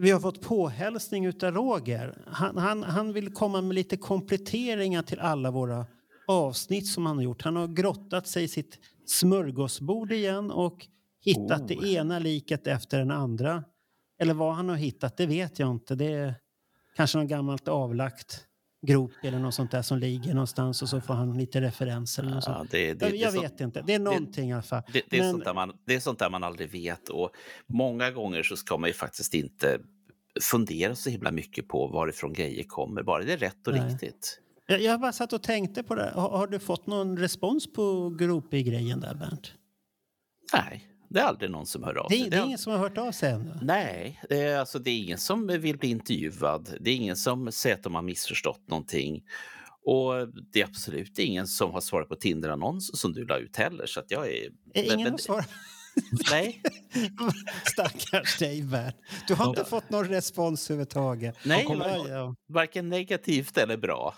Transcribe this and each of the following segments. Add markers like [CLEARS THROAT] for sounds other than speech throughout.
Vi har fått påhälsning utav Roger. Han, han, han vill komma med lite kompletteringar till alla våra avsnitt som han har gjort. Han har grottat sig i sitt smörgåsbord igen och hittat det ena liket efter den andra. Eller vad han har hittat, det vet jag inte. Det är kanske något gammalt avlagt grop eller något sånt där som ligger någonstans och så får han lite referenser. Eller något Ja, det, det, jag det, vet inte. Det är någonting i alla fall. Det, är Men- sånt där man, det är sånt där man aldrig vet och många gånger så ska man ju faktiskt inte fundera så himla mycket på varifrån grejer kommer, bara det är rätt och Nej. riktigt. Jag, jag bara satt och tänkte på det. Har, har du fått någon respons på gropig-grejen där, Bernt? Nej, det är aldrig någon som hör av Det, sig. är- det är ingen som har hört av sig ännu? Nej, det är, alltså, det är ingen som vill bli intervjuad. Det är ingen som säger att de har missförstått någonting. Och det är absolut ingen som har svarat på Tinder-annons som du la ut heller. Så att jag är... Är men- ingen men- har svarat? [LAUGHS] Nej, [LAUGHS] Stackars dig, Bernt. Du har inte fått någon respons överhuvudtaget. nej Ja, var- ja. varken negativt eller bra.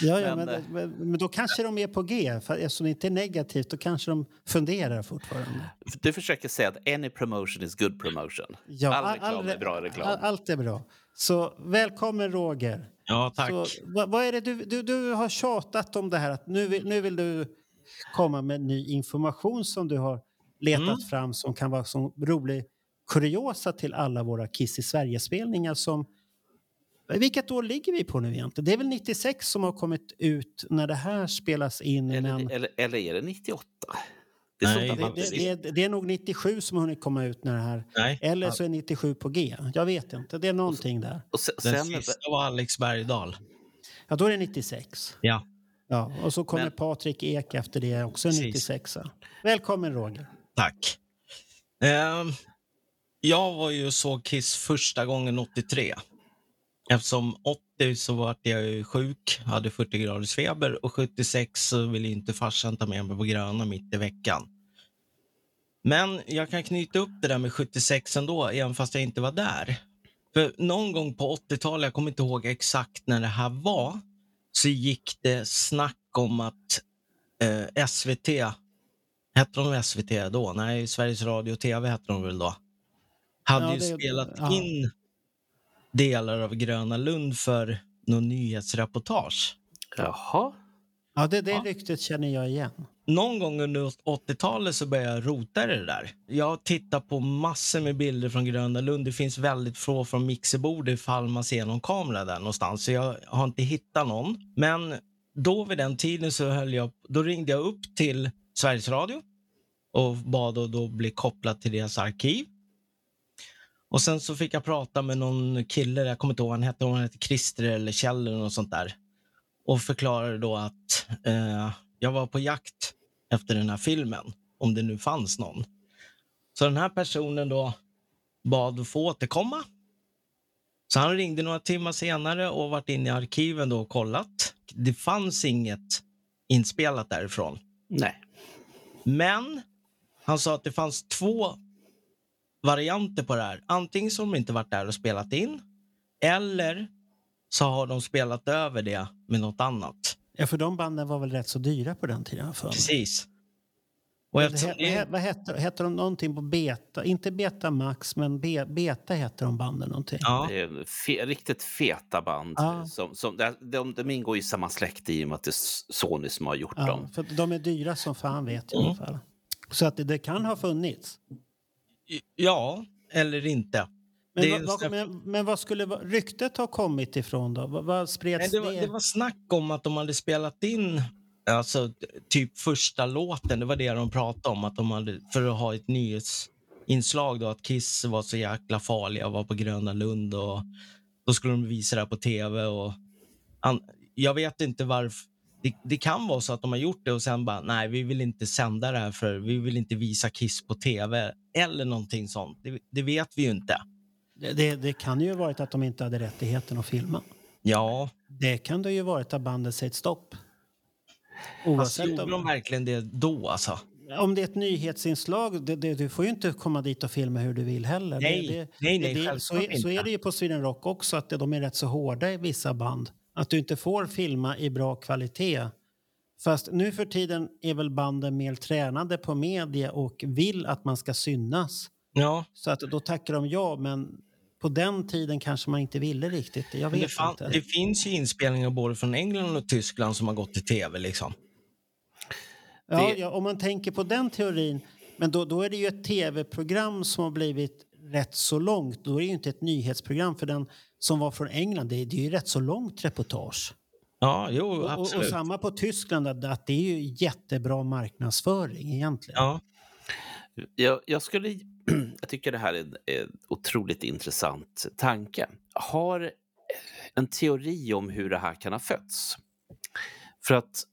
Ja, ja, men, Men, eh, men, men då kanske de är på G. För eftersom det inte är negativt, då kanske de funderar fortfarande. Du försöker säga att any promotion is good promotion. Ja, all reklam är bra reklam. all- allt är bra. Så välkommen, Roger. Ja, tack. Så, vad, vad är det du, du, du har tjatat om det här att nu vill, nu vill du komma med ny information som du har letat Mm. fram som kan vara som rolig kuriosa till alla våra Kiss i Sverige-spelningar som vilket år ligger vi på nu egentligen? Det är väl 96 som har kommit ut när det här spelas in. men Eller, eller, eller är det 98? Det är Nej, det, inte det, vet. det, det är nog 97 som har hunnit komma ut när det här... Nej. Eller så är 97 på G. Jag vet inte. Det är någonting där. Och sen, Den sen, sista var Alex Bergdahl. Ja, då är det 96. Ja. Ja, och så kommer Men- Patrik Ek efter det också Precis. 96. Välkommen Roger. Tack. Ehm, jag var ju såg Kiss första gången 83. Eftersom 80 så var jag ju sjuk, hade 40 graders feber och 76 så ville inte farsan ta med mig på Gröna mitt i veckan. Men jag kan knyta upp det där med 76 ändå, även fast jag inte var där. För någon gång på 80-talet, jag kommer inte ihåg exakt när det här var, så gick det snack om att eh, SVT Hette de SVT då? Nej, Sveriges Radio och TV hette de väl då. Hade Ja, ju det- spelat ja. in delar av Gröna Lund för någon nyhetsreportage. jaha, Ja, det, det Ja. ryktet känner jag igen. Någon gång under 80-talet så började jag rota i det där. Jag tittar på massor med bilder från Gröna Lund. Det finns väldigt få från mixerbord ifall man ser någon kamera där någonstans. Så jag har inte hittat någon. Men då vid den tiden så höll jag, då ringde jag upp till Sveriges Radio och bad att då bli kopplad till deras arkiv. Och sen så fick jag prata med någon kille, jag kommer inte ihåg vad han hette, om han hette Christer eller Kjell eller något sånt där. Och förklarade då att eh, jag var på jakt efter den här filmen, om det nu fanns någon. Så den här personen då bad att få återkomma. Så han ringde några timmar senare och varit inne i arkiven då och kollat. Det fanns inget inspelat därifrån. nej. Men han sa att det fanns två varianter på det här. Antingen så har de inte varit där och spelat in eller så har de spelat över det med något annat. Ja, för de banden var väl rätt så dyra på den tiden? För mig. Precis. Och Vad eftersom det, vad, hette, hette de någonting på Beta? Inte Beta Max, men be, Beta hette de banden någonting. ja, Det är fe, riktigt feta band. Ja. Som, som, de, de, de ingår i samma släkt i och med att det är Sony som har gjort Ja, dem. för de är dyra som fan vet jag i alla fall. Så att det, det kan ha funnits. Ja, eller inte. Men, Det vad, men, men vad skulle ryktet ha kommit ifrån då? Vad, vad Nej, spreds det, var, det var snack om att de hade spelat in alltså, typ första låten. Det var det de pratade om. Att de hade, för att ha ett nyhetsinslag. Då, att Kiss var så jäkla farliga och var på Gröna Lund. Och då skulle de visa det här på tv. Och an, jag vet inte varför. Det, det kan vara så att de har gjort det och sen bara, nej, vi vill inte sända det här för vi vill inte visa Kiss på tv eller någonting sånt. Det, det vet vi ju inte. Det, det, kan ju ha varit att de inte hade rättigheten att filma. Ja, Det kan det ju varit att bandet säger stopp. fast Oavsett gjorde om, de verkligen det då alltså? om det är ett nyhetsinslag, det, det, du får ju inte komma dit och filma hur du vill heller. Nej, det, nej, nej, så, är, så är det ju på Sweden Rock också, att de är rätt så hårda i vissa band. Att du inte får filma i bra kvalitet. Fast nu för tiden är väl banden mer tränade på media och vill att man ska synas. Ja, Så att då tackar de ja, men på den tiden kanske man inte ville riktigt. Jag vet det, fan, inte. det finns ju inspelningar både från England och Tyskland som har gått till tv. Liksom. Ja, Det- ja, om man tänker på den teorin, men då, då är det ju ett tv-program som har blivit rätt så långt. Då är det ju inte ett nyhetsprogram för den som var från England. Det är, det är ju rätt så långt reportage. Ja, jo, Och, och, och absolut. samma på Tyskland, att, att det är ju jättebra marknadsföring egentligen. Ja, Jag, jag, skulle, [CLEARS THROAT] jag tycker det här är en, en otroligt intressant tanke. Har en teori om hur det här kan ha fötts. För att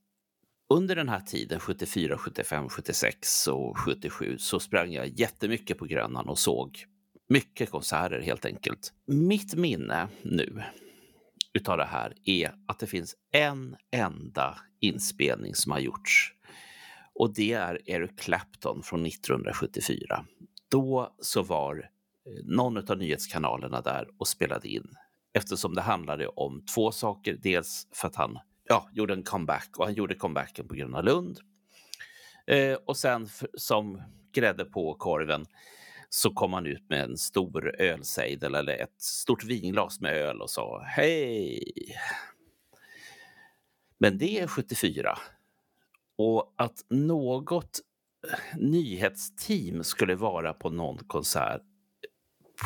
under den här tiden, 74, 75, 76 och 77, så sprang jag jättemycket på Grönan och såg mycket konserter helt enkelt. Mitt minne nu utav det här är att det finns en enda inspelning som har gjorts och det är Eric Clapton från 1974. Då så var eh, någon av nyhetskanalerna där och spelade in eftersom det handlade om två saker. Dels för att han ja, gjorde en comeback och han gjorde comebacken på Gröna Lund. Eh, och sen för, som grädde på korven så kom han ut med en stor ölsejdel eller ett stort vinglas med öl och sa hej. Men det är 74. Och att något nyhetsteam skulle vara på någon konsert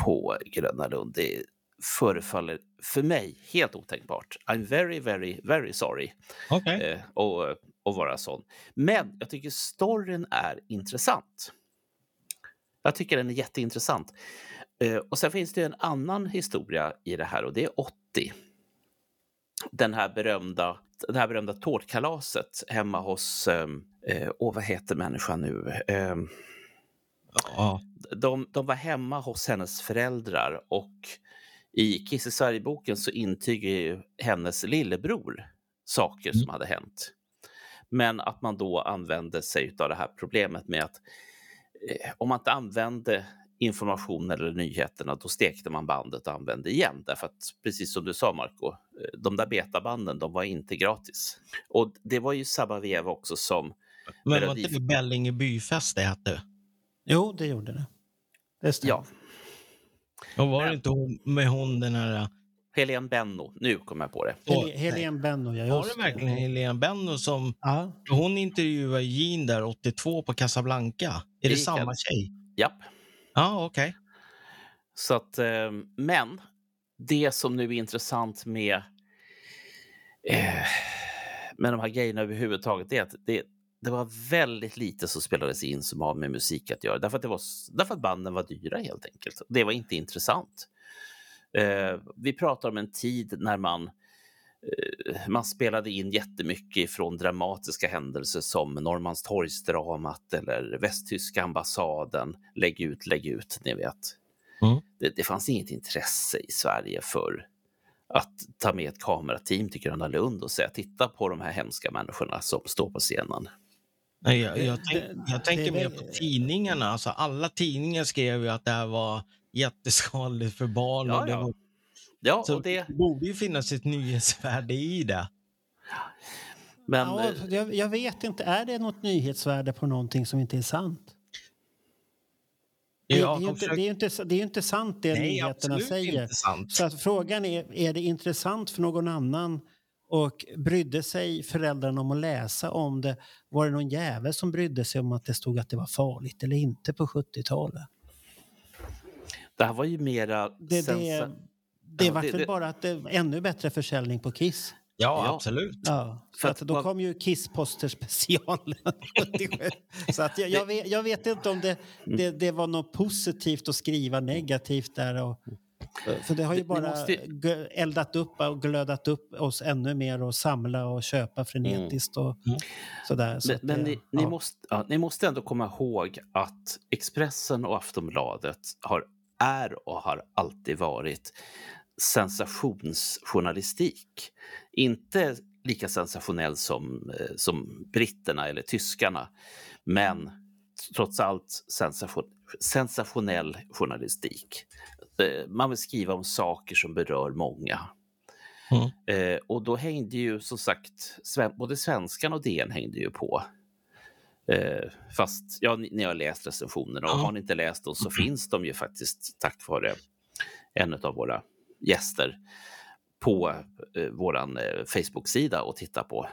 på Gröna Lund, det förefaller för mig helt otänkbart. I'm very, very, very sorry okej. eh, och, och vara sån. Men jag tycker storyn är intressant. Jag tycker den är jätteintressant. Eh, och sen finns det en annan historia i det här och det är 80. Den här berömda, det här berömda tårtkalaset hemma hos, eh, eh, åh vad heter människan nu? Eh, Ja. de, de var hemma hos hennes föräldrar och i Kiss i Sverige-boken så intygar ju hennes lillebror saker som hade hänt. Men att man då använde sig av det här problemet med att om man inte använde information eller nyheterna, då stekte man bandet och använde igen. Därför att, precis som du sa Marco, eh, de där betabanden, de var inte gratis. Och det var ju samma veva också som Men var Melodi- inte det Bellinge byfest det hette? Jo, det gjorde det. Det stämmer. ja, Och var det inte hon, med hon den här... Helene Benno, nu kommer jag på det. Hel- Helene Benno, ja. Var Just det verkligen Helene Benno som... Ja. Hon intervjuade Jean där 82 på Casablanca. Är det, gick samma jag. tjej? Japp. Ja, okej. Så att, eh, men det som nu är intressant med, eh, med de här grejerna överhuvudtaget är att det, det var väldigt lite som spelades in som har med musik att göra. Därför att, det var, därför att banden var dyra helt enkelt. Det var inte intressant. Eh, vi pratar om en tid när man eh, man spelade in jättemycket från dramatiska händelser som Norrmalmstorgsdramat eller Västtyska ambassaden. Lägg ut, lägg ut, ni vet. Mm. Det, det fanns inget intresse i Sverige för att ta med ett kamerateam till Gröna Lund och säga titta på de här hemska människorna som står på scenen. Nej, jag, jag, tänk, jag tänker mer på tidningarna. Alltså, alla tidningar skrev ju att det här var jätteskadligt för barn. Ja, och det, ja. var, Ja, så och det, det borde ju finnas ett nyhetsvärde i det. men Ja, eh, jag, jag vet inte, är det något nyhetsvärde på någonting som inte är sant? Det, Ja, det, är, inte, försöker- det, är ju inte, det är ju inte sant det Nej, nyheterna säger. inte sant. Så att frågan är, är det intressant för någon annan och brydde sig föräldrarna om att läsa om det? Var det någon jävel som brydde sig om att det stod att det var farligt eller inte på 70-talet? Det här var ju mera... Det, det, sensa- det Ja, var det- väl det- bara att det var ännu bättre försäljning på Kiss. Ja, Ja. absolut. Ja, För att att då kom ju Kiss-poster special 77. [LAUGHS] Så att jag, jag, vet, jag vet inte om det, Mm. det, det var något positivt att skriva negativt där. Och, för det har ju Ni bara måste eldat upp och glödat upp oss ännu mer och samla och köpa frenetiskt och Mm. sådär. Så Men, men det- ni, ni, ja. måste, ja, ni måste ändå komma ihåg att Expressen och Aftonbladet har är och har alltid varit sensationsjournalistik. Inte lika sensationell som, eh, som britterna eller tyskarna, men trots allt sensation, sensationell journalistik. Eh, man vill skriva om saker som berör många. Mm. Eh, och då hängde ju som sagt både svenskan och DN hängde ju på. Eh, fast ja, ni, ni har läst recensionerna och Ja. har ni inte läst dem så finns de ju faktiskt tack vare en av våra gäster på eh, vår eh, Facebook-sida och titta på.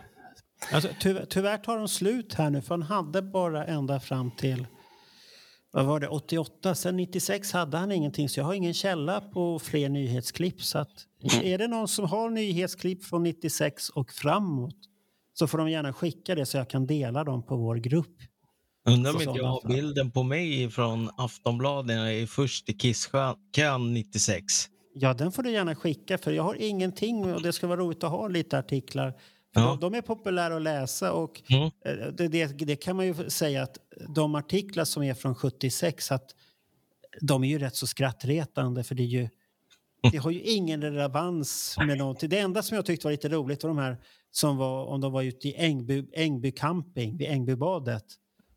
Alltså, tyvärr, tyvärr tar de slut här nu, för han hade bara ända fram till vad var det, 88. Sen 96 hade han ingenting, så jag har ingen källa på fler nyhetsklipp. Så att, är det någon som har nyhetsklipp från 96 och framåt så får de gärna skicka det så jag kan dela dem på vår grupp. Undrar om inte jag har bilden på mig från Aftonbladet när jag är först i kisskön 96. Ja, den får du gärna skicka för jag har ingenting och det ska vara roligt att ha lite artiklar. Ja. de, de är populära att läsa och Mm. eh, det, det, det kan man ju säga att de artiklar som är från 76 att de är ju rätt så skrattretande för det är ju det har ju ingen relevans med någonting. Det enda som jag tyckte var lite roligt var de här som var om de var ute i Ängby, Ängby camping vid Ängbybadet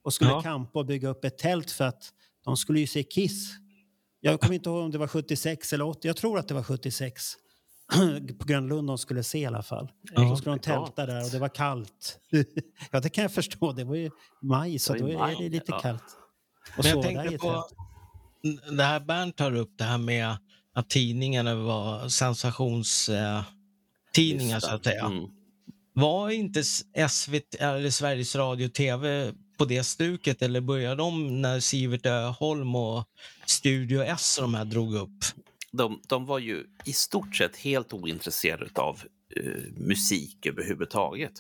och skulle Ja. campa och bygga upp ett tält för att de skulle ju se Kiss. Jag kommer inte ihåg om det var 76 eller 80. Jag tror att det var 76. [CLEARS THROAT] På Grönlund de skulle se i alla fall. Ja. Så skulle de tälta där och det var kallt. [LAUGHS] ja, det kan jag förstå. Det var ju maj, så då är det lite ja. kallt. Och Men jag tänkte på det här Bernt tar upp, det här med att tidningarna var sensationstidningar tidningar så att säga. Mm. Var inte SVT eller Sveriges Radio TV på det stuket eller började de när Sivert Öholm och Studio S och de här drog upp? De, de var ju i stort sett helt ointresserade av eh, musik överhuvudtaget.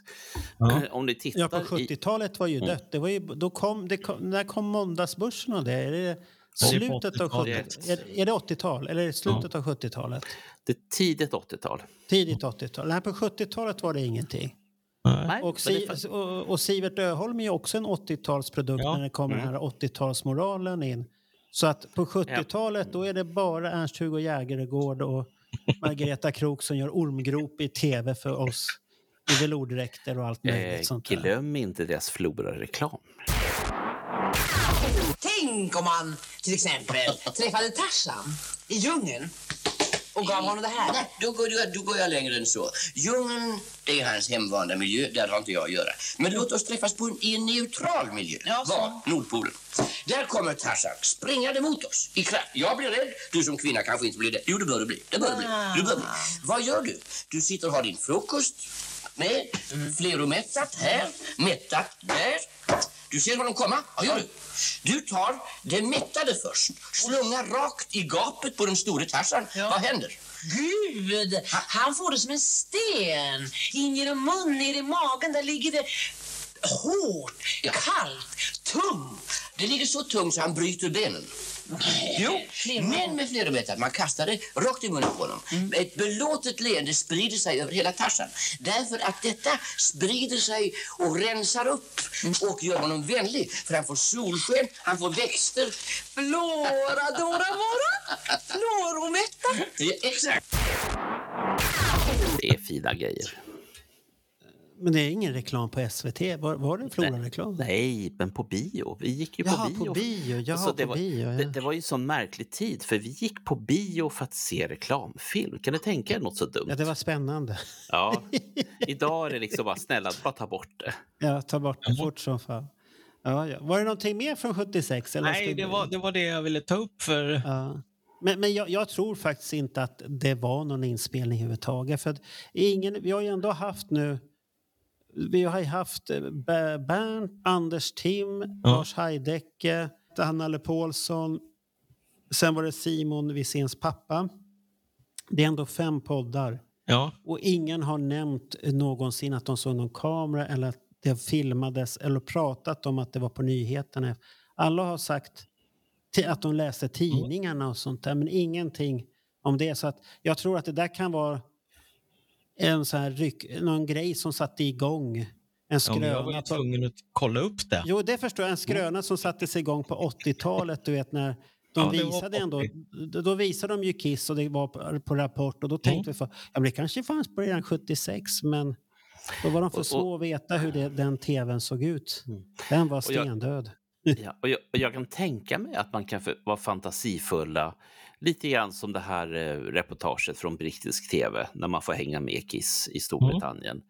Ja. Om ni tittar Ja, på i... 70-talet var ju Mm. dött. Det var ju, då kom, det kom, när kom måndagsbörsen och det? Är det slutet av 80-talet. 70 är, är det 80-tal eller är det slutet av 70-talet? Det är tidigt 80-tal. Tidigt 80-tal? Nej, på 70-talet var det ingenting. Nej, Och, si, och, och Sivert Öholm är ju också en 80-talsprodukt Ja. när det kommer den här 80-talsmoralen in. Så att på 70-talet då är det bara Ernst-Hugo Jägergård och Margareta Krook som gör ormgrop i tv för oss i velourdräkter och allt möjligt eh, sånt där. glöm inte deras florareklam. Tänk om man till exempel träffade Tarzan i djungeln och gav honom det här. Då går, jag, då går jag längre än så. Djungeln, det är hans hemvanda miljö. Där har inte jag att göra. Men låt oss träffas på en, i en neutral miljö. Ja. Var? Nordpolen. Där kommer Tarzan springande mot oss. I kraft. Jag blir rädd. Du som kvinna kanske inte blir det. Jo, det bör du bli. Det bör du bli. Du bör bli. Vad gör du? Du sitter och har din frukost med fleromättat här, mättat där. Du ser honom komma. Vad gör du? Du tar det mättade först. Slungar rakt i gapet på den store Tarzan. Ja. Vad händer? Gud, han får det som en sten. In genom mun, ner i magen, där ligger det hårt, Ja. kallt, tungt. Det ligger så tungt så han bryter benen. Jo, men med fleromättat. Man kastar det rakt i munnen på honom. Ett belåtet leende sprider sig över hela Tarzan. Därför att detta sprider sig och rensar upp och gör honom vänlig. För han får solsken, han får växter. Flora, Dora, Vora. [LAUGHS] Floromätta. Ja, exakt. Det är fina grejer. Men det är ingen reklam på SVT. Var, var det en Flora-reklam? Nej, men på bio. Vi gick ju på Jaha, bio. på bio. Jaha, Så det, på var, bio. Ja. det, det var ju en sån märklig tid, för vi gick på bio för att se reklamfilm. Kan du tänka er något så dumt? ja, det var spännande. Ja. [LAUGHS] Idag är det liksom bara, snälla, bara ta bort det. Ja, ta bort det fort som fan. Ja, ja. Var det någonting mer från 76? Eller Nej, det var, det var det jag ville ta upp för Ja. Men, men jag, jag tror faktiskt inte att det var någon inspelning överhuvudtaget. För att ingen, vi har ju ändå haft nu... Vi har ju haft eh, Ber- Bernt, Anders Tim, Lars Heidecke, Hanna Paulsson. Sen var det Simon Wisséns pappa. Det är ändå fem poddar. Ja, Och ingen har nämnt någonsin att de såg någon kamera eller att det filmades eller pratat om att det var på nyheterna. Alla har sagt att de läste tidningarna och sånt där, men ingenting om det. Så att jag tror att det där kan vara en sån här ryck, någon grej som satte igång en ja skröna. men jag var ju på, tvungen att kolla upp det. jo, det förstår jag. En skröna som sattes igång på 80-talet, du vet när de Ja, visade ändå, då- visade de ju Kiss och det var på, på Rapport och då tänkte vi för, ja men det kanske fanns på redan 76 men då var de för små att veta hur det, den tvn såg ut. Den var Och jag- stendöd. Ja, och jag, och jag kan tänka mig att man kan för, vara fantasifulla, lite grann som det här eh, reportaget från brittisk tv, när man får hänga med Kiss i Storbritannien.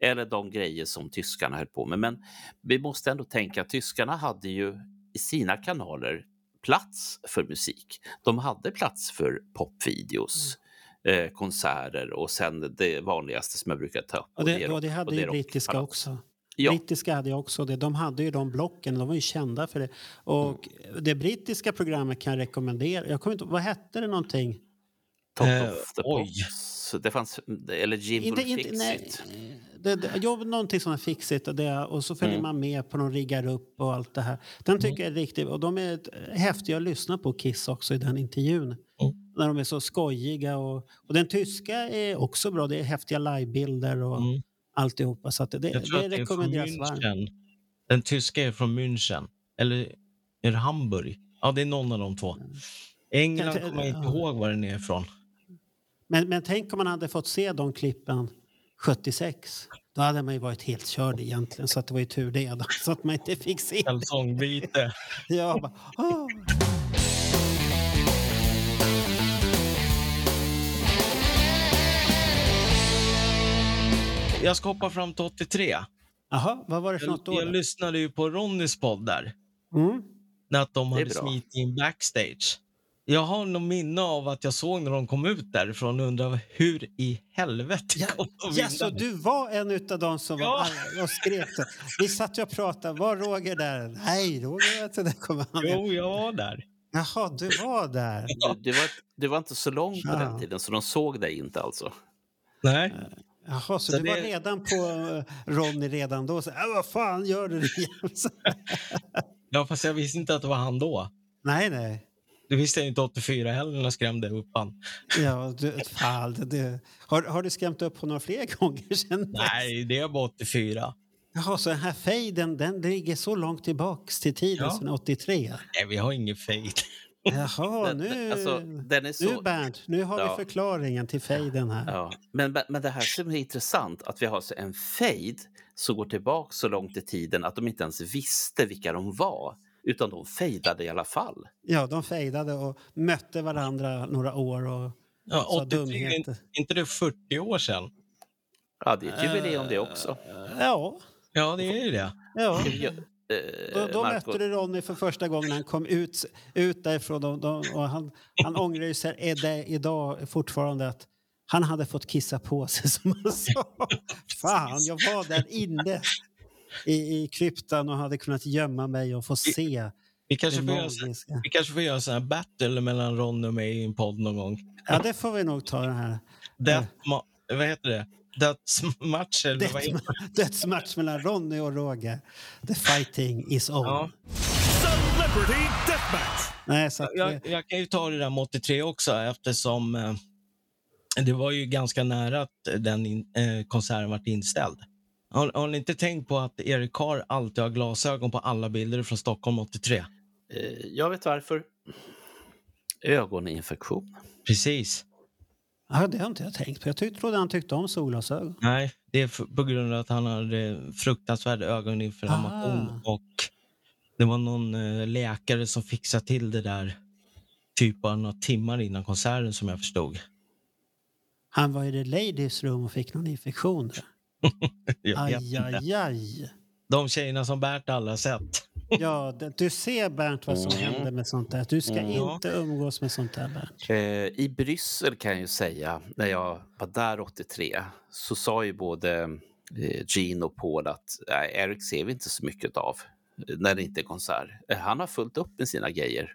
Eller de grejer som tyskarna höll på med. Men vi måste ändå tänka att tyskarna hade ju i sina kanaler plats för musik. De hade plats för popvideos, eh, konserter och sen det vanligaste som jag brukar ta upp. Och det, är och det hade och ju är brittiska också. Ja. Brittiska hade ju också det. De hade ju de blocken, de var ju kända för det. Och det brittiska programmet kan jag rekommendera. Jag kommer inte vad hette det någonting? Top Eh, of the oj. Pops. Det fanns, eller Jimbo Inte, inte, Fix nej, It. det, det, jo, någonting som är fixigt och, det, och så följer Mm. man med på de riggar upp och allt det här. Den tycker jag är riktigt och de är häftiga att lyssna på Kiss också i den intervjun. När de är så skojiga och, och den tyska är också bra. Det är häftiga livebilder och Mm. Alltihopa. Så det, Jag tror det det rekommenderas varmt. Den tyska är från München. Eller är det Hamburg? Ja, det är någon av de två. England kommer jag inte ja. ihåg var den är ifrån. Men, men tänk om man hade fått se de klippen 76. Då hade man ju varit helt körd egentligen. Så att det var ju tur det. Då, [LAUGHS] så att man inte fick se. Kalsongbyte. [LAUGHS] Jag bara, "Åh." Jag ska hoppa fram till 83. Jaha, vad var det för Jag, något då? jag lyssnade ju på Ronnys podd där. Mm. När att de Det hade smitit in backstage. Jag har nog minne av att jag såg när de kom ut därifrån och undrade hur i helvete Ja, kom de ja, så du var en av dem som var Ja. arga och skrek. så. Vi satt och pratade. Var Roger där? Nej, Roger vet inte. Där kommer han. Jo, jag var där. Jaha, du var där. Du, du, var, du var inte så lång på Ja. den tiden, så de såg dig inte alltså. Nej. Jaha, så, Så du var det- redan på eh, Ronny redan då? Så, äh, vad fan gör du [LAUGHS] Ja, fast jag visste inte att det var han då. nej, nej. Det visste inte 84 heller när jag skrämde upp han. Ja, du, fan, det. Har, har du skrämt upp honom fler [LAUGHS] gånger sen? Nej, det var 84. Jaha, så den här fejden, den ligger så långt tillbaks till tiden, Ja. sedan 83? Nej, vi har ingen fejd. Jaha, [LAUGHS] Den- nu, alltså, den är så- nu Bernt, nu har Ja. vi förklaringen till fejden här. Ja. Men, men det här som är intressant, att vi har alltså en fejd som går tillbaka så långt i tiden att de inte ens visste vilka de var. Utan de fejdade i alla fall. Ja, de fejdade och mötte varandra några år och Ja, sa 83, dumheter. är inte det 40 år sedan? Ja, det är ett jubileum det också. Ja, Ja, det är ju det. ja. Ska vi gö- Då, eh, då mötte du Ronny för första gången han kom ut, ut därifrån. Och, och, och han, han ångrar ju sig är det idag fortfarande att han hade fått kissa på sig [LAUGHS] som han sa. Fan, jag var där inne i, i kryptan och hade kunnat gömma mig och få se Vi kanske får göra, vi kanske får göra sån här battle mellan Ronny och mig i en podd någon gång. Ja, det får vi nog ta den här. Death, vad heter det? Dödsmatch? Dödsma- Dödsmatch mellan Ronny och Roger. The fighting is on. Ja. Celebrity Deathmatch. Nej, så att, eh, Jag, jag kan ju ta det där med 83 också eftersom eh, det var ju ganska nära att den in, eh, konserten vart inställd. Har, har ni inte tänkt på att Erik Carr alltid har glasögon på alla bilder från Stockholm 83? eh, jag vet varför. Ögoninfektion. Precis. Ja, det har inte jag tänkt på. Jag tyck, trodde han tyckte om solglasögon. Nej, det är på grund av att han hade fruktansvärd ögoninflammation Ah. och det var någon eh, läkare som fixade till det där typ bara några timmar innan konserten som jag förstod. Han var i the ladies room och fick någon infektion [LAUGHS] Aj, aj, aj. De tjejerna som Bert alla har sett. Ja, du ser Bernt vad som Mm. händer med sånt där. Du ska Mm. inte umgås med sånt där Bernt. Eh, I Bryssel kan jag ju säga, när jag var där 83, så sa ju både eh, Gene och Paul att Eric ser vi inte så mycket av eh, när det inte är konsert. Han har fullt upp med sina grejer.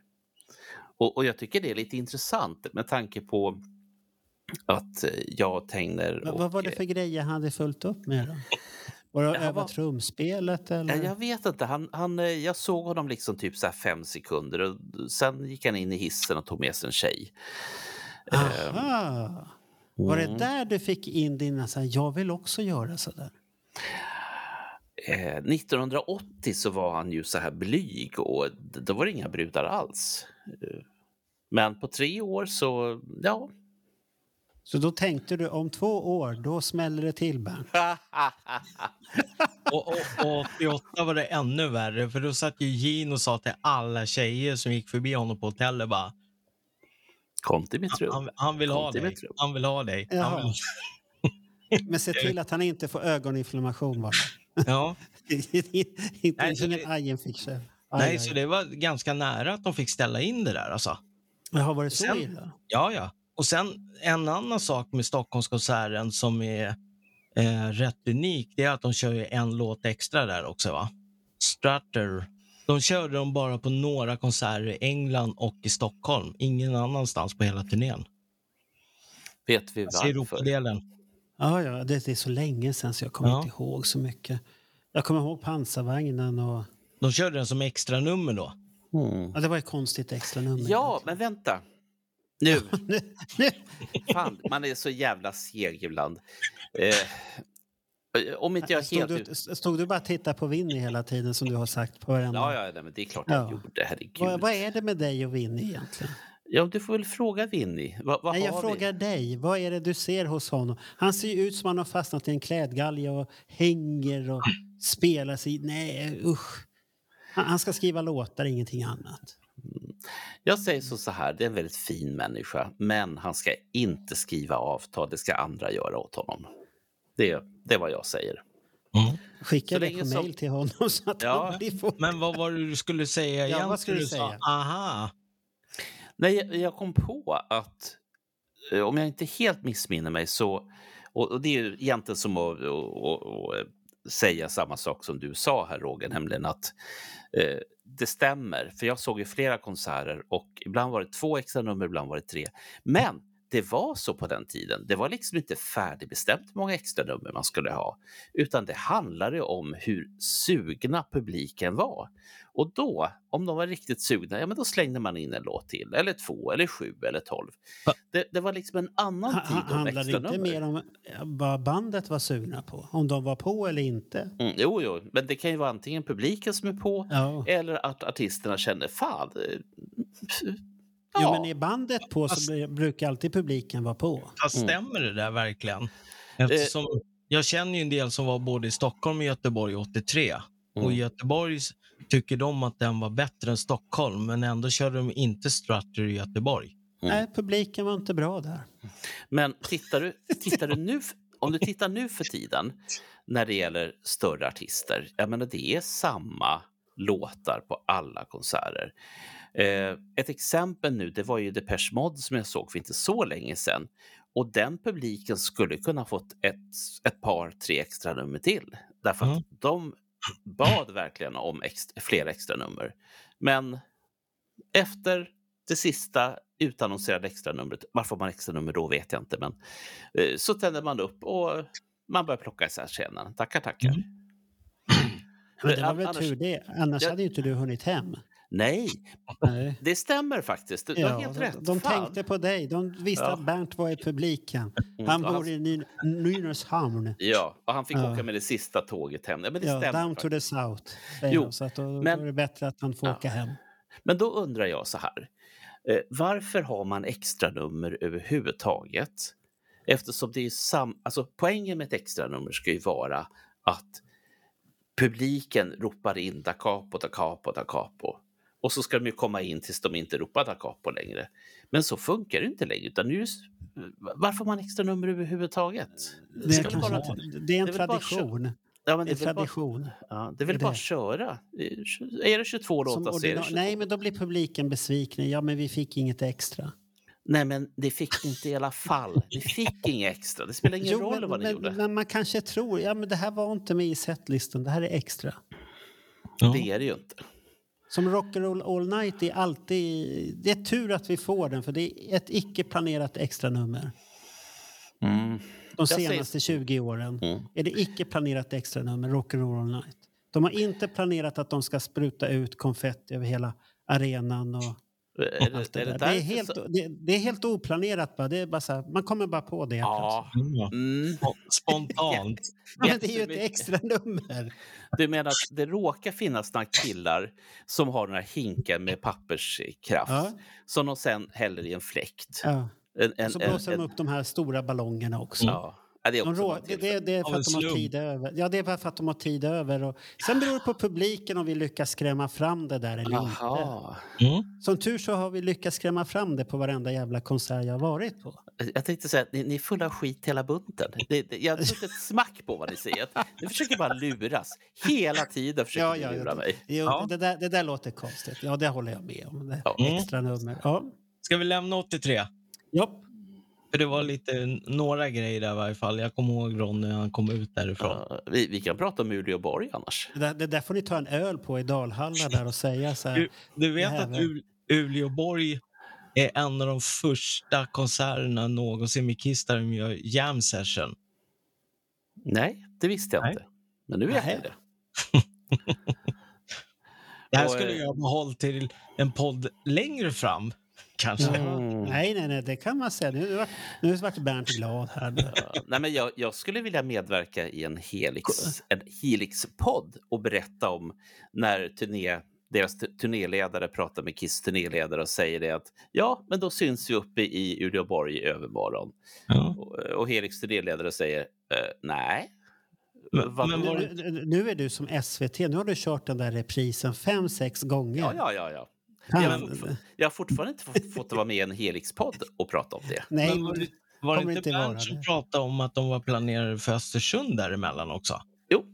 Och, och jag tycker det är lite intressant med tanke på att jag, Tegner och... vad var det för grejer han hade fullt upp med då? Var det att öva vad- trumspelet eller? jag vet inte. Han, han, eh, jag såg honom liksom typ så fem sekunder och sen gick han in i hissen och tog med sig en tjej. Eh, Aha. Var det mm. där du fick in dina så här, jag vill också göra så där? Eh, 1980 så var han ju så här blyg och då var det inga brudar alls. Eh, Men på tre år så, ja. Så då tänkte du om två år, då smäller det till Bernt. [LAUGHS] Och, och, och 88 var det ännu värre, för då satt ju Gene och sa till alla tjejer som gick förbi honom på hotellet bara Kom till mitt rum. han, han vill ha till dig. mitt rum. Han vill ha dig. Han vill... [LAUGHS] Men se till att han inte får ögoninflammation bara. [LAUGHS] Ja. inte Nej, så ingen det- ajenfiction. Nej, så det var ganska nära att de fick ställa in det där. Alltså. Har varit så Sen- illa? Ja, ja. Och sen en annan sak med Stockholmskonserten som är eh, rätt unik, det är att de kör ju en låt extra där också. va? Strutter. De körde dem bara på några konserter i England och i Stockholm. Ingen annanstans på hela turnén. Vet vi Alltså varför? Europadelen. Ja, ja det, det är så länge sedan så jag kommer Ja. inte ihåg så mycket. Jag kommer ihåg pansarvagnen och... De körde den som extra nummer då. Mm. Ja, det var ett konstigt extra nummer. Ja, men vänta. [LAUGHS] Nu, fan, man är så jävla seg ibland. Eh, om inte jag Stod, helt... du, stod du bara och tittade på Winnie hela tiden som du har sagt på varenda... Ja, ja, men det är klart jag Ja. gjorde. Herregud. Vad, vad är det med dig och Winnie egentligen? Ja, du får väl fråga Winnie. Vad, vad Nej, jag vi? frågar dig. Vad är det du ser hos honom? Han ser ju ut som han har fastnat i en klädgalge och hänger och spelar sig... Nej, usch. Han, han ska skriva låtar, ingenting annat. Jag säger så, så här, det är en väldigt fin människa, men han ska inte skriva avtal, det ska andra göra åt honom. Det, det är vad jag säger. Skicka Så det på som- mail till honom så att Ja. han blir. Men vad var det du skulle säga Ja, vad skulle du säga? Aha. Nej, jag, jag kom på att eh, om jag inte helt missminner mig så, och, och det är ju egentligen som att, att, att, att säga samma sak som du sa här Roger, nämligen att eh, det stämmer, för jag såg ju flera konserter och ibland var det två extra nummer, ibland var det tre. Men det var så på den tiden. Det var liksom inte färdigbestämt hur många extra nummer man skulle ha, utan det handlade om hur sugna publiken var. Och då, om de var riktigt sugna, ja men då slängde man in en låt till, eller två, eller sju, eller tolv. Det, det var liksom en annan Han, tid om handlar extra inte nummer. mer om eh, vad bandet var sugna på. Om de var på eller inte. Mm, jo, jo, men det kan ju vara antingen publiken som är på, Ja. eller att artisterna känner fan. Eh, Jo, Ja, men är bandet på så Fast- blir- brukar alltid publiken vara på. Fast Mm. stämmer det där Eh, verkligen? Eftersom jag känner ju en del som var både i Stockholm och Göteborg 83. Och Mm. i Göteborg s- tycker de att den var bättre än Stockholm, men ändå körde de inte Strutter i Göteborg. Mm. Nej, publiken var inte bra där. Men tittar du, tittar du nu, om du tittar nu för tiden när det gäller större artister, jag menar det är samma låtar på alla konserter. Eh, ett exempel nu, det var ju Depeche Mode som jag såg för inte så länge sedan. Och den publiken skulle kunna fått ett, ett par, tre extra nummer till. Därför att Mm. de bad verkligen om ex, fler extra nummer. Men efter det sista utannonserade extra numret, varför man extra nummer då vet jag inte, men eh, så tänder man upp och man börjar plocka isär scenen. Tackar, tackar. Mm. [CLEARS THROAT] Men det var väl annars- tur det. Annars Jag- hade ju inte du hunnit hem. Nej, Nej. det stämmer faktiskt. Du, du har helt de, rätt. de Fan. tänkte på dig. De visste Ja. att Bernt var i publiken. Mm, Han bor i Ny- Nynäshamn. Ja, och han fick Ja. åka med det sista tåget hem. Ja, men det Ja, stämmer. down to faktiskt. the south. Jo. Så att då, men- då är det bättre att han får Ja. åka hem. Men då undrar jag så här. Eh, varför har man extra nummer överhuvudtaget? Eftersom det är sam... Alltså poängen med ett extra nummer ska ju vara att publiken ropar in da capo, da capo, da capo. Och så ska de ju komma in tills de inte ropar da capo längre. Men så funkar det inte längre. Utan nu, varför har man extra nummer överhuvudtaget? Det ska bara- det är en det är tradition. Ja, men Det är väl bara, tradition. ja, det är väl Det bara att köra. Är det 22 Som låtar så är det ordina- 22. Nej, men då blir publiken besviken. Ja, men vi fick inget extra. Nej, men det fick inte i alla fall. Vi fick inget extra. Det spelar ingen roll men, vad ni men, gjorde. men man kanske tror, ja men det här var inte med i setlistan, det här är extra. Ja. Det är det ju inte. Som Rock'n'Roll All Night är alltid... Det är tur att vi får den, för det är ett icke planerat extra nummer. De senaste 20 åren Mm. är det icke planerat extra nummer, Rock'n'Roll All Night. De har inte planerat att de ska spruta ut konfetti över hela arenan och det, är det, det, är helt, så- det, det är helt oplanerat. Bara. Det är bara så här, man kommer bara på det. Ja. Mm. Spontant. [LAUGHS] Ja, men det är ju ett extra nummer. Du menar att det råkar finnas några killar som har några hinkar med papperskraft Ja. som de sen häller i en fläkt. Ja. En, en, Så en, blåser de en, upp de här stora ballongerna också. ja. Ja, det är också det, det, för att de har tid över. Ja, det är bara för att de har tid över. Och sen beror det på publiken om vi lyckas skrämma fram det där eller inte. Jaha. Mm. Som tur så har vi lyckats skrämma fram det på varenda jävla konsert jag har varit på. Jag tänkte säga att ni, ni är fulla av skit hela bunten. Det, det, jag tror inte ett smack på vad ni säger. Ni försöker bara luras. Hela tiden försöker Ja, ni ja, lura ja. mig. Jo, Ja. Det, där, det där låter konstigt. Ja, det håller jag med om. Det Ja. Mm. Extra nummer. Ja. Ska vi lämna 83? Ja. För det var lite några grejer där i varje fall. Jag kommer ihåg Ron när han kom ut därifrån. Ja, vi, vi kan prata om Uleåborg annars. Det, där, det där får ni ta en öl på i Dalhalla där och säga så här. Du, du vet här att var- Ul- Uleåborg är en av de första konserterna någonsin med Kiss där de gör jam session. Nej, det visste jag Nej. inte. Men nu vet Nej. jag det. [LAUGHS] Det här skulle eh, jag ha behållit till en podd längre fram. Kanske. Mm. Nej, nej, nej, det kan man säga. Nu, nu vart Bernt glad här. Nej, men jag, jag skulle vilja medverka i en Helix, en Helix-podd och berätta om när turné, deras tu- turnéledare pratar med Kiss turnéledare och säger det att ja, men då syns vi uppe i Uleåborg i övermorgon. Ja. Och, och Helix turnéledare säger eh, nej. Nu- nu är du som SVT. Nu har du kört den där reprisen fem, sex gånger. Ja, ja, ja. ja. Jag, har jag har fortfarande inte fått, vara med i en Helix-podd och prata om det. Nej, Men var var det inte Bernt som pratade om att de var planerade för Östersund däremellan också? Jo,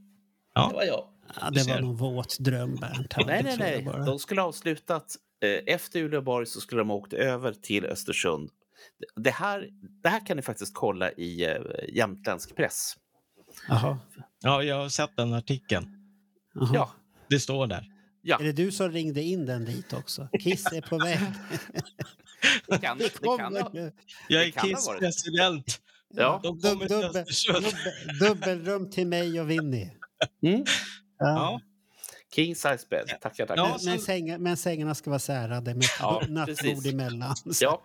Ja. det var jag. ja, det var någon våt dröm Bernt. Nej, nej, jag nej. bara. De skulle ha avslutat. Eh, efter Uleåborg så skulle de ha åkt över till Östersund. Det- här, det här kan ni faktiskt kolla i eh, jämtländsk press. Jaha. Ja, jag har sett den artikeln. Jaha. Ja, Det står där. Ja Är det du som ringde in den dit också? Kiss är på väg. [LAUGHS] det kan det. Kan, nu. Jag Det är Kiss president. ja. De dubbel, dubbel, dubbelrum till mig och Winnie. Mm. Ja. King size bed. Tackar, tackar. Ja, Men, men, sänga, men sängarna ska vara särade med Ja, nattbord emellan. [LAUGHS] ja.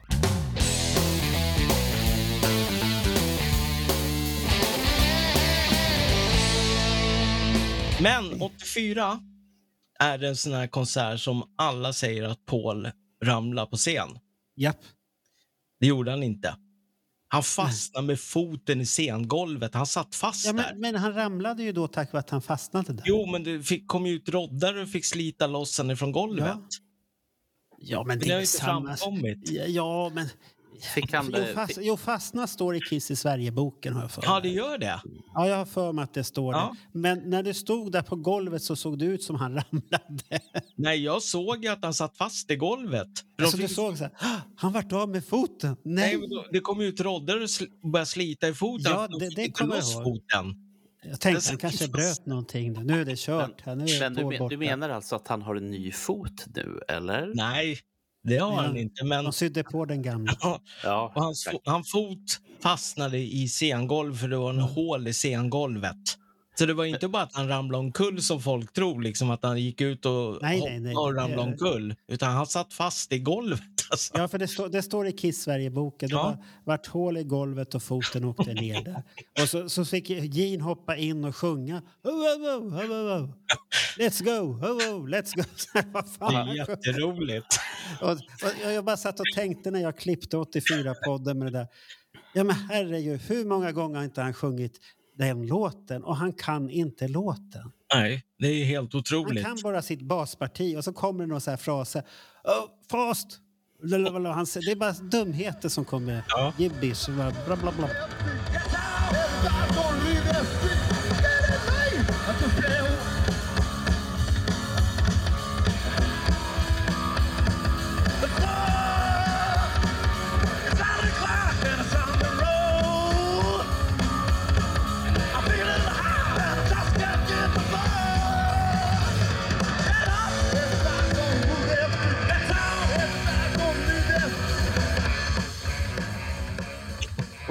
Men 84 är det en sån här konsert som alla säger att Paul ramlar på scen. Japp. Det gjorde han inte. Han fastnade med foten i scengolvet. Han satt fast Ja, där. men, men han ramlade ju då tack vare att han fastnade där. Jo, men det fick, kom ju ut roddare och fick slita loss henne från golvet. Ja. Ja, men Men det det har är ju inte samma... framkommit. Ja, men... Fick han, Jo, eh, fast, jo, fastna står i Kiss i Sverige-boken har jag för Ja, mig. det gör det. Ja, jag har för mig att det står Ja. det. Men när du stod där på golvet så såg det ut som han [LAUGHS] ramlade. Nej, jag såg ju att han satt fast i golvet. Alltså, du såg så här, "Ah, han vart av med foten. Nej, Nej, men det kom ut roddare och började slita i foten. Ja, De det- det kommer jag ihåg. foten. jag tänkte det- han kanske bröt någonting. Nu är det kört. är men du, men, du menar alltså att han har en ny fot nu, eller? Nej, det har han inte. Men De sydde på den gamla. [LAUGHS] Ja, och hans, han fot fastnade i scengolv för det var en hål i scengolvet. Så det var inte bara att han ramlade omkull som folk tror, liksom att han gick ut och Nej, nej, nej. och ramlade omkull. Utan han satt fast i golvet. Alltså. Ja, för det, står- det står i Kiss Sverige-boken. Det Ja. var, vart hål i golvet och foten åkte ner där. Och så, så fick Gene hoppa in och sjunga. Let's go! Let's go! [LAUGHS] Det är jätteroligt. Och, och jag bara satt och tänkte när jag klippte 84-podden med det där. Ja men herregud, hur många gånger har inte han sjungit den låten? Och han kan inte låten. Nej, det är helt Han otroligt. kan bara sitt basparti och så kommer det så här fraser. Oh, fast! Han Det är bara dumheter som kommer. Ja. Gibbis. Bla, bla, bla,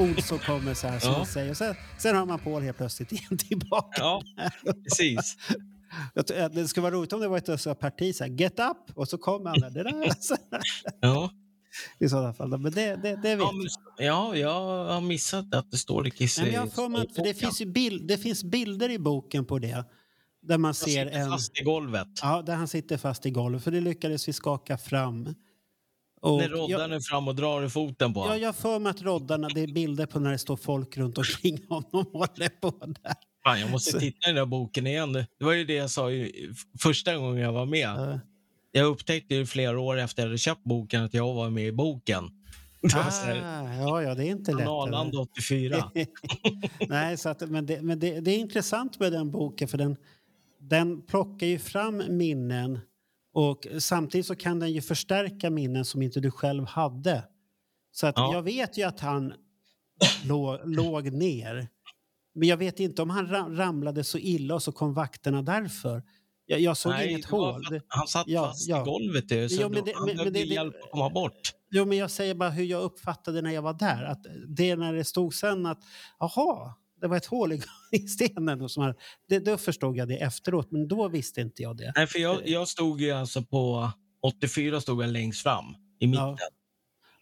Ord som kommer så här som Ja. säger. Och sen, sen har man Paul helt plötsligt igen tillbaka. Ja, precis. Att Det skulle vara roligt om det var ett så parti, så här, get up, och så kommer han där. Det där. [LAUGHS] Ja. I sådana fall. Men det, det, det vet Ja, ja, jag har missat att det står i Kiss Nej, jag för mig för det, finns bild, det finns bilder i boken på det. Där man Han ser sitter en... fast i golvet. Ja, där han sitter fast i golvet. För det lyckades vi skaka fram. Och När roddan är fram och drar i foten på jag, honom. jag har för mig att roddarna, det är bilder på när det står folk runt omkring honom och håller på där. Fan, jag måste titta i den där boken igen. Det var ju det jag sa i, första gången jag var med. Ja. Jag upptäckte ju flera år efter jag hade köpt boken att jag var med i boken. Ah, [LAUGHS] ja, ja, det är inte lätt. Arlanda [LAUGHS] 84. Nej, så att, men, det, men det, det är intressant med den boken för den, den plockar ju fram minnen och samtidigt så kan den ju förstärka minnen som inte du själv hade. Så att Ja. jag vet ju att han låg, låg ner. Men jag vet inte om han ra- ramlade så illa och så kom vakterna därför. Jag, jag såg Nej, inget det hål. Han satt Ja, fast ja. i golvet. ju, Så Jo, men det- han men- behövde det- hjälp att komma bort. Jo, men jag säger bara hur jag uppfattade när jag var där. Att det när det stod sen att jaha, det var ett hål [LAUGHS] i- stenen. Och som här, det, då förstod jag det efteråt, men då visste inte jag det. Nej, för jag, jag stod ju alltså på 84 stod jag längst fram i mitten. Ja.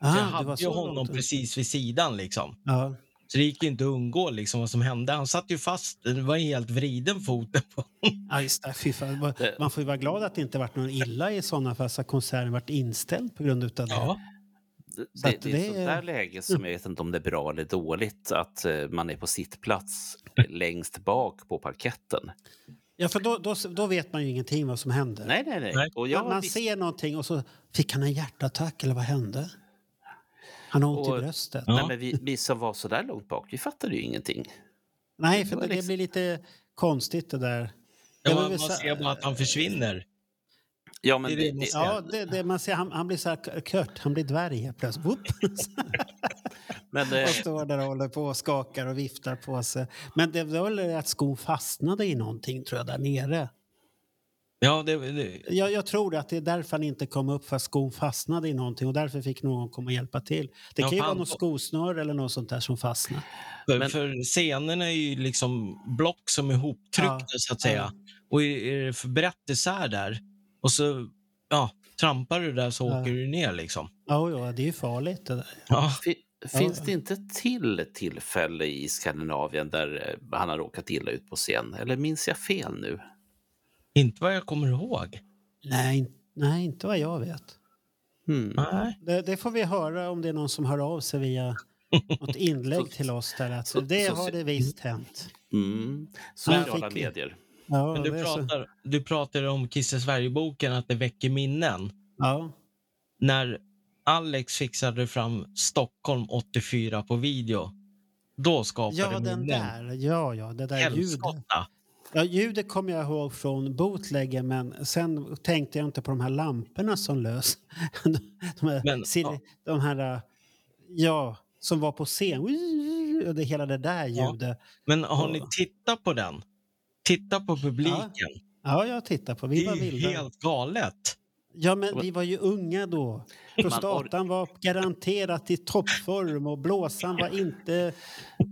Så jag hade ju honom långt. precis vid sidan. liksom. Ja. Så det gick ju inte att undgå liksom, vad som hände. Han satt ju fast. Det var helt vriden foten [LAUGHS] på Ja, det. Man får ju vara glad att det inte varit någon illa i sådana fall så att konserten varit inställd på grund av det. Ja. Det, det, det är ett sånt är- där läge som jag vet inte om det är bra eller dåligt att eh, man är på sittplats [LAUGHS] längst bak på parketten. Ja, för då, då, då vet man ju ingenting vad som händer. Nej, nej, nej. Och jag, man ser någonting och så fick han en hjärtattack eller vad hände? Han har ont Och- i bröstet. Ja. nej, men vi, vi som var så där långt bak, vi fattade ju ingenting. Nej, för det, det liksom- blir lite konstigt det där. Ja, man, man ser bara att han försvinner. Ja, men Det är det, det det. Ja, det, det, man ser, han, han blir så här kört, han blir dvärg helt plötsligt. [LAUGHS] Men, eh, och står där och håller på och skakar och viftar på sig. Men det var väl att skon fastnade i någonting tror jag där nere. Ja, det, det, Jag, jag tror att det är därför han inte kom upp för att skon fastnade i någonting och därför fick någon komma och hjälpa till. Det Ja, kan ju vara något skosnöre eller något sånt där som fastnar. för, Men- för scenerna är ju liksom block som är ihoptryckta Ja. så att säga. Och är, är det för brett isär där och så ja, trampar du där så Ja. åker du ner liksom. Ja, ja, det är ju farligt det där. Ja. fi- finns det inte till tillfälle i Skandinavien där eh, han har råkat illa ut på scen? Eller minns jag fel nu? Inte vad jag kommer ihåg. Nej, nej inte vad jag vet. Nej. Det, det får vi höra om det är någon som hör av sig via [LAUGHS] något inlägg till oss där. Att så- det har det visst hänt. Mm. Sociala medier. Ja, Men du, så. pratar, du pratar om Kisse Sverige-boken, att det väcker minnen. Ja. När Alex fixade fram Stockholm 84 på video, då skapade Ja, minnen. där. Ja, ja, det där ljudet. Ja, ljudet kommer jag ihåg från bootleggen, men sen tänkte jag inte på de här lamporna som lös. [LAUGHS] de, här, Men, ja. de här, äh, ja, som var på scen. Och det, hela det där Ja. ljudet. Men har ni Ja. tittat på den? Titta på publiken. Ja, jag tittar på. Vi det var är vilda. helt galet. Ja, men vi var ju unga då. Prostatan var garanterat i toppform och blåsan var inte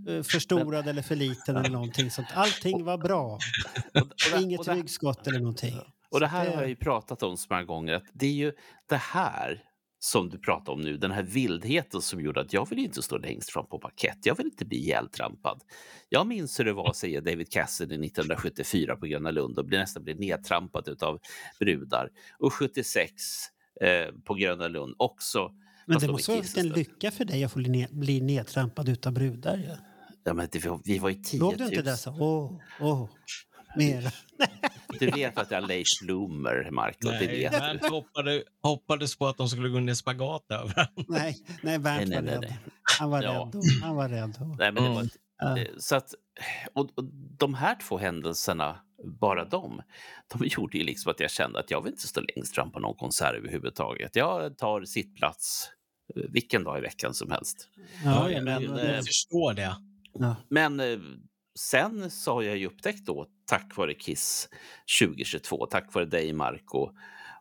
eh, förstorad eller för liten eller någonting sånt. Allting var bra. Inget ryggskott eller någonting. och det här har jag ju pratat om så många gånger. Att det är ju det här som du pratar om nu, den här vildheten som gjorde att jag vill inte stå längst fram på parkett. Jag vill inte bli ihjältrampad. Jag minns hur det var, säger David Cassidy 1974 på Gröna Lund och nästan blev nedtrampad av brudar. Och 76 eh, på Gröna Lund också. Men det måste vara Kiss en lycka för dig att få bli, bli nedtrampad utav brudar. Ja. Ja, men det, vi var ju 10 Låg du inte 000. där så? Åh, åh, mer. [LAUGHS] Du vet att jag är late bloomer, Marco. Det Nej, vet du. Bernt hoppade, hoppades på att de skulle gå ner spagat över. [LAUGHS] Nej, nej, Bernt Nej, nej, var nej, rädd. Han var Ja. rädd. Han var rädd. Nej, men det var Mm. Ja. eh, så att, och, och de här två händelserna, bara de, de [LAUGHS] gjorde ju liksom att jag kände att jag vill inte stå längst fram på någon konsert överhuvudtaget. Jag tar sittplats eh, vilken dag i veckan som helst. Ja, jag, men, men, jag eh, förstår det. ja. Men sen så har jag ju upptäckt då, tack vare Kiss 2022, tack vare dig Marco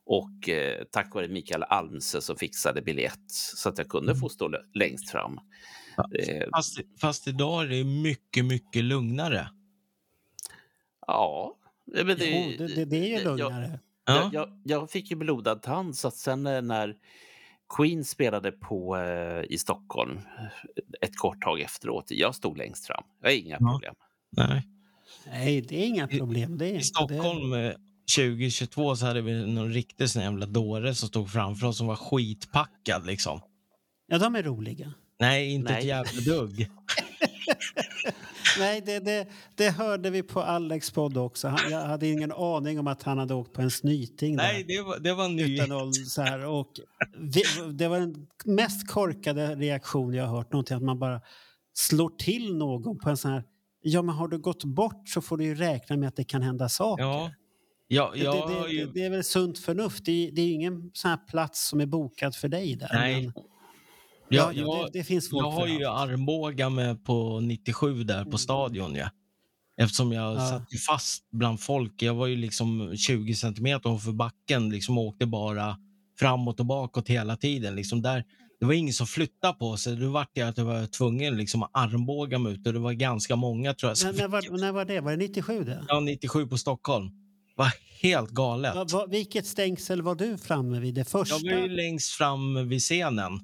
och eh, tack vare Mikael Almse som fixade biljett så att jag kunde få stå längst fram. Eh, Fast, fast idag är det mycket, mycket lugnare. Ja, Ja, men det, Jo, det, det, det är ju jag- lugnare. Ja. Jag, jag, jag fick ju blodad tand så att sen eh, när Queen spelade på eh, i Stockholm eh, ett kort tag efteråt, jag stod längst fram. Jag har inga Ja. problem. Nej. Nej, det är inga problem. Det är I Stockholm eh, 2022 så hade vi någon riktig sån jävla dåre som stod framför oss som var skitpackad liksom. Det. Ja, de är roliga. Nej, inte ett Nej. jävla dugg. [LAUGHS] [LAUGHS] Nej, det, det, det hörde vi på Alex podd också. Han, jag hade ingen aning om att han hade åkt på en snyting. Nej, det var, det var ny. Utan så här, och vi, det var den mest korkade reaktion jag har hört någonting. Att man bara slår till någon på en sån här... Ja, men har du gått bort så får du ju räkna med att det kan hända saker. Ja. Ja, Det, jag det, det, ju... det är väl sunt förnuft. Det är, det ju ingen sån här plats som är bokad för dig där. Nej. Men, Ja, ja, det, det finns folk jag har ju armbågar med på 97 där på stadion. Ja. Eftersom jag Ja. satt fast bland folk. Jag var ju liksom 20 centimeter ovanför backen liksom åkte bara framåt och bakåt hela tiden. Liksom där, det var ingen som flyttade på sig. Då vart jag att jag var tvungen liksom att armbåga mig ut och det var ganska många tror jag. När, var, när var det? Var det 97 det? Ja, 97 på Stockholm. var helt galet. Va, va, vilket stängsel var du framme vid? Det första? Jag var ju längst fram vid scenen.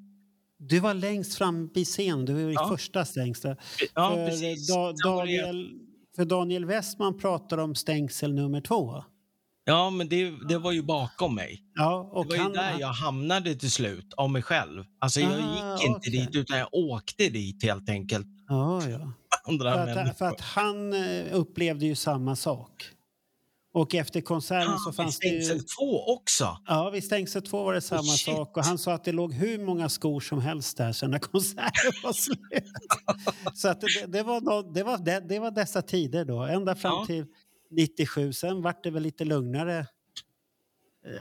Du var längst fram vid scenen. Du var i Ja. första stängslet. Ja, för, precis. Da, det- Daniel, för Daniel Westman pratar om stängsel nummer två. Ja, men det, det var ju bakom mig. Ja, Det och var ju han, där jag hamnade till slut, av mig själv. Alltså jag Ah, gick inte okej. dit, utan jag åkte dit helt enkelt. Ja, ja. [LAUGHS] Andra För, att, människor. för att han eh, upplevde ju samma sak. Och efter konserten så Ah, fanns det ju... stängsel två också! Ja, vid stängsel två var det samma shit. sak. Och han sa att det låg hur många skor som helst där sen när konserten var slut. [LAUGHS] Så att det, det, var nå- det, var, det, det var dessa tider då, ända fram Ja. till 97. Sen vart det väl lite lugnare.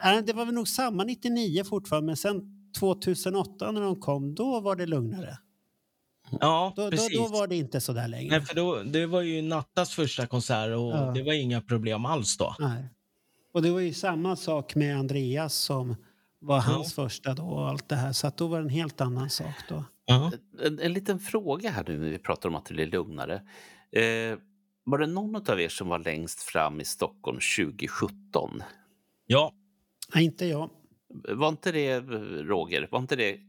Eh, Det var väl nog samma 99 fortfarande, men sen 2008 när de kom, då var det lugnare. Ja, Då, då, precis. då var det inte så där längre. Nej, för då, det var ju Nattas första konsert och Ja. det var inga problem alls då. Nej. Och det var ju samma sak med Andreas som var hans första då och allt det här. Så att då var det en helt annan sak då. Ja. En, en liten fråga här nu när vi pratar om att det blir lugnare. Eh, var det någon av er som var längst fram i Stockholm 2017? ja. Nej, inte jag. Var inte det, Roger, var inte det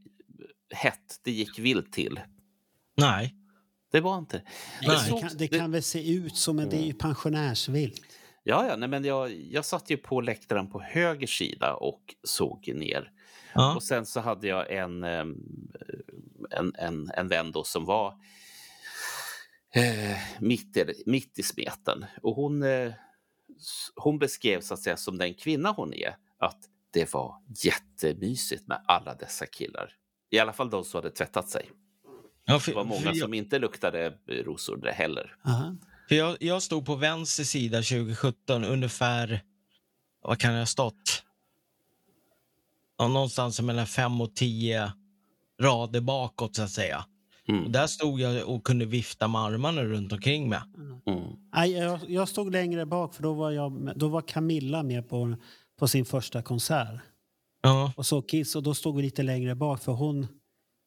hett? Det gick vilt till? Nej. Det var inte det. Nej. Det såg- kan, det kan väl se ut som, men det är ju pensionärsvilt. Ja, ja nej, men jag, jag satt ju på läktaren på höger sida och såg ner. Ja. Och sen så hade jag en, ehm, en, en, en vän då som var eh, mitt, i, mitt i smeten. Och hon, eh, hon beskrev så att säga som den kvinna hon är att det var jättemysigt med alla dessa killar. I alla fall de som hade tvättat sig. Ja, Det för, var många för, som inte luktade rosor det heller. Aha. för jag, jag stod på vänster sida 2017 ungefär, vad kan jag ha stått? Ja, någonstans mellan fem och tio rader bakåt så att säga. Mm. Och där stod jag och kunde vifta med armarna runt omkring mig. Mm. Nej, jag, jag stod längre bak för då var, jag, då var Camilla med på, på sin första konsert. Ja. Och så Kiss och då stod vi lite längre bak för hon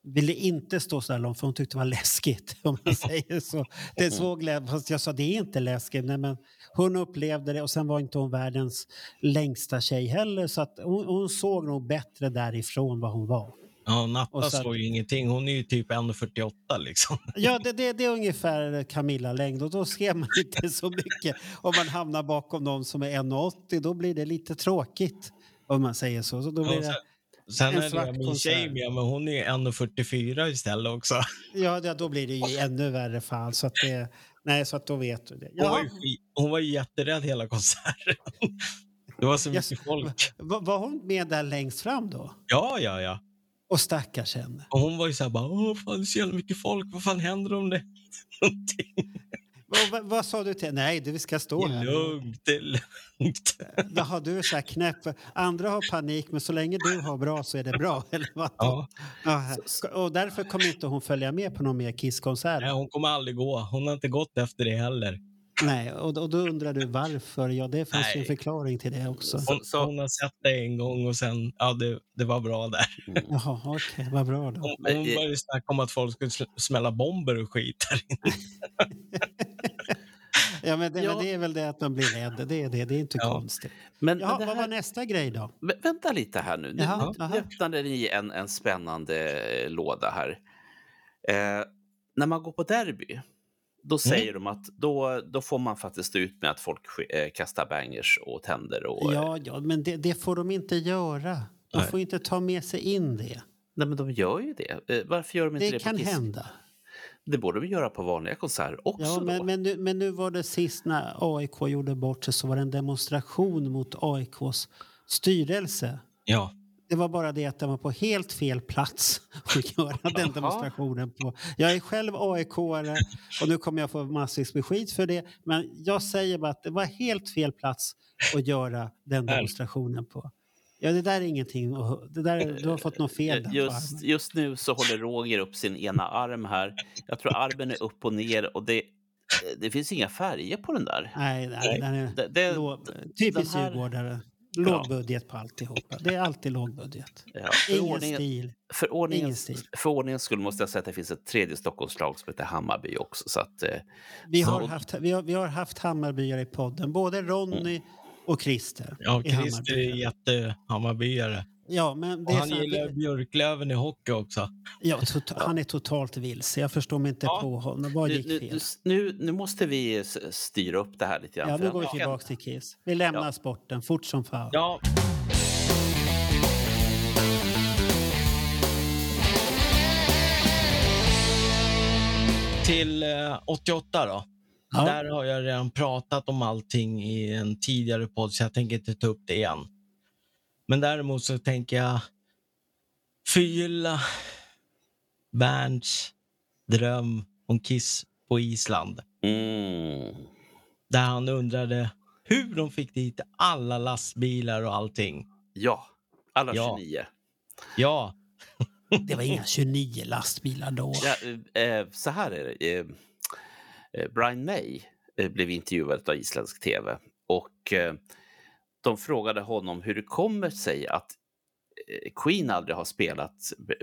ville inte stå så där långt för hon tyckte det var [LAUGHS] läskigt. Om man säger så. Det såg, lä- fast jag sa det är inte läskigt. Nej, men hon upplevde det och sen var inte hon världens längsta tjej heller. Så att hon, hon såg nog bättre därifrån vad hon var. Ja, Natta så- såg ju ingenting. Hon är ju typ 1,48 liksom. Ja, det, det, det är ungefär Camilla-längd och då ser man [LAUGHS] inte så mycket. Om man hamnar bakom någon som är 1,80 då blir det lite tråkigt. Om man säger så. så då blir Ja, det, Sen En är det min tjej med, men hon är 1,44 istället också. ja, då blir det ju ännu värre fall. Så att det, nej, så att då vet du det. Hon, var Ja, ju, hon var ju jätterädd hela konserten. Det var så Yes. mycket folk. var, var hon med där längst fram då? Ja, ja, ja. Och stackars henne. Och hon var ju så här bara, åh fan det är så jävla mycket folk, vad fan händer om det [LAUGHS] någonting? Vad, vad, sa du till Nej, du vi ska Det stå är här. lugnt, det är lugnt. Jaha, du är så här knäpp. Andra har panik, men så länge du har bra så är det bra. [LAUGHS] Eller vad? Ja. Ja, och därför kommer inte hon följa med på någon mer Kiss-konsert. Nej, hon kommer aldrig gå. Hon har inte gått efter det heller. Nej, och, och då undrar du varför. Ja, det fanns ju en Nej. förklaring till det också. Hon, Så- hon har sett det en gång och sen, ja det, det var bra där. Jaha, okej, vad bra då. Hon, Men, hon började snacka om att folk skulle smälla bomber och skit där inne. [LAUGHS] Ja, men det, Ja. men det är väl det att man blir rädd. Det är det. Det är inte Ja. konstigt. Men, Ja, men det vad här, var nästa grej då? Vä- Vänta lite här nu. Nu, Jaha, nu jaha. öppnade ni en, en spännande eh, låda här. Eh, när man går på derby, då säger de att då, då får man faktiskt stå ut med att folk eh, kastar bangers och tänder. Och, Ja, ja men det, det får de inte göra. De Nej. får inte ta med sig in det. Nej, men de gör ju det. Eh, varför gör de inte det, Det kan hända. Det borde de göra på vanliga konserter också. Ja, då. men, men, nu, men nu var det sist när AIK gjorde bort sig så var det en demonstration mot AIKs styrelse. Ja. Det var bara det att den var på helt fel plats [LAUGHS] att göra den demonstrationen på. Jag är själv AIK-are och nu kommer jag få massvis med skit för det. Men jag säger bara att det var helt fel plats att göra den demonstrationen på. Ja, det där är ingenting. Det där, du har fått något fel Eh, Just, just nu så håller Roger upp sin ena arm här. Jag tror armen är upp och ner och det, det finns inga färger på den där. Nej, nej, den är Det, det, typiskt djurgårdare. Låg budget på alltihopa. Det är alltid låg budget. ja, för, Ingen ordningen, stil. för, ingen ordningens, stil. för ordningens skull måste jag säga att det finns ett tredje Stockholmslag som heter Hammarby också. Så att, eh, Vi Så- har, haft, vi, har, vi har haft Hammarbyare i podden. Både Ronny och Christer. Ja, Christer är Hammarby. jätte-Hammarbyare. Ja, men det Och är han gillar Björklöven i hockey också. ja, tot, han är totalt vilse. Jag förstår mig inte Ja. på honom. Vad gick nu, fel? nu, nu måste vi styra upp det här lite grann. Ja, nu går vi tillbaka till Kiss. Vi lämnar Ja. sporten fort som fan. Ja. Till eh, 88 då. Ja. Där har jag redan pratat om allting i en tidigare podd, så jag tänker inte ta upp det igen. Men däremot så tänker jag förgylla Bernts dröm om Kiss på Island. Mm. Där han undrade hur de fick dit alla lastbilar och allting. Ja, alla Ja. 29. Ja, Det var inga 29 lastbilar då. Ja, eh, eh, så här är det. Eh, eh, Brian May eh, blev intervjuad av isländsk tv och eh, de frågade honom hur det kommer sig att eh, Queen aldrig har spelat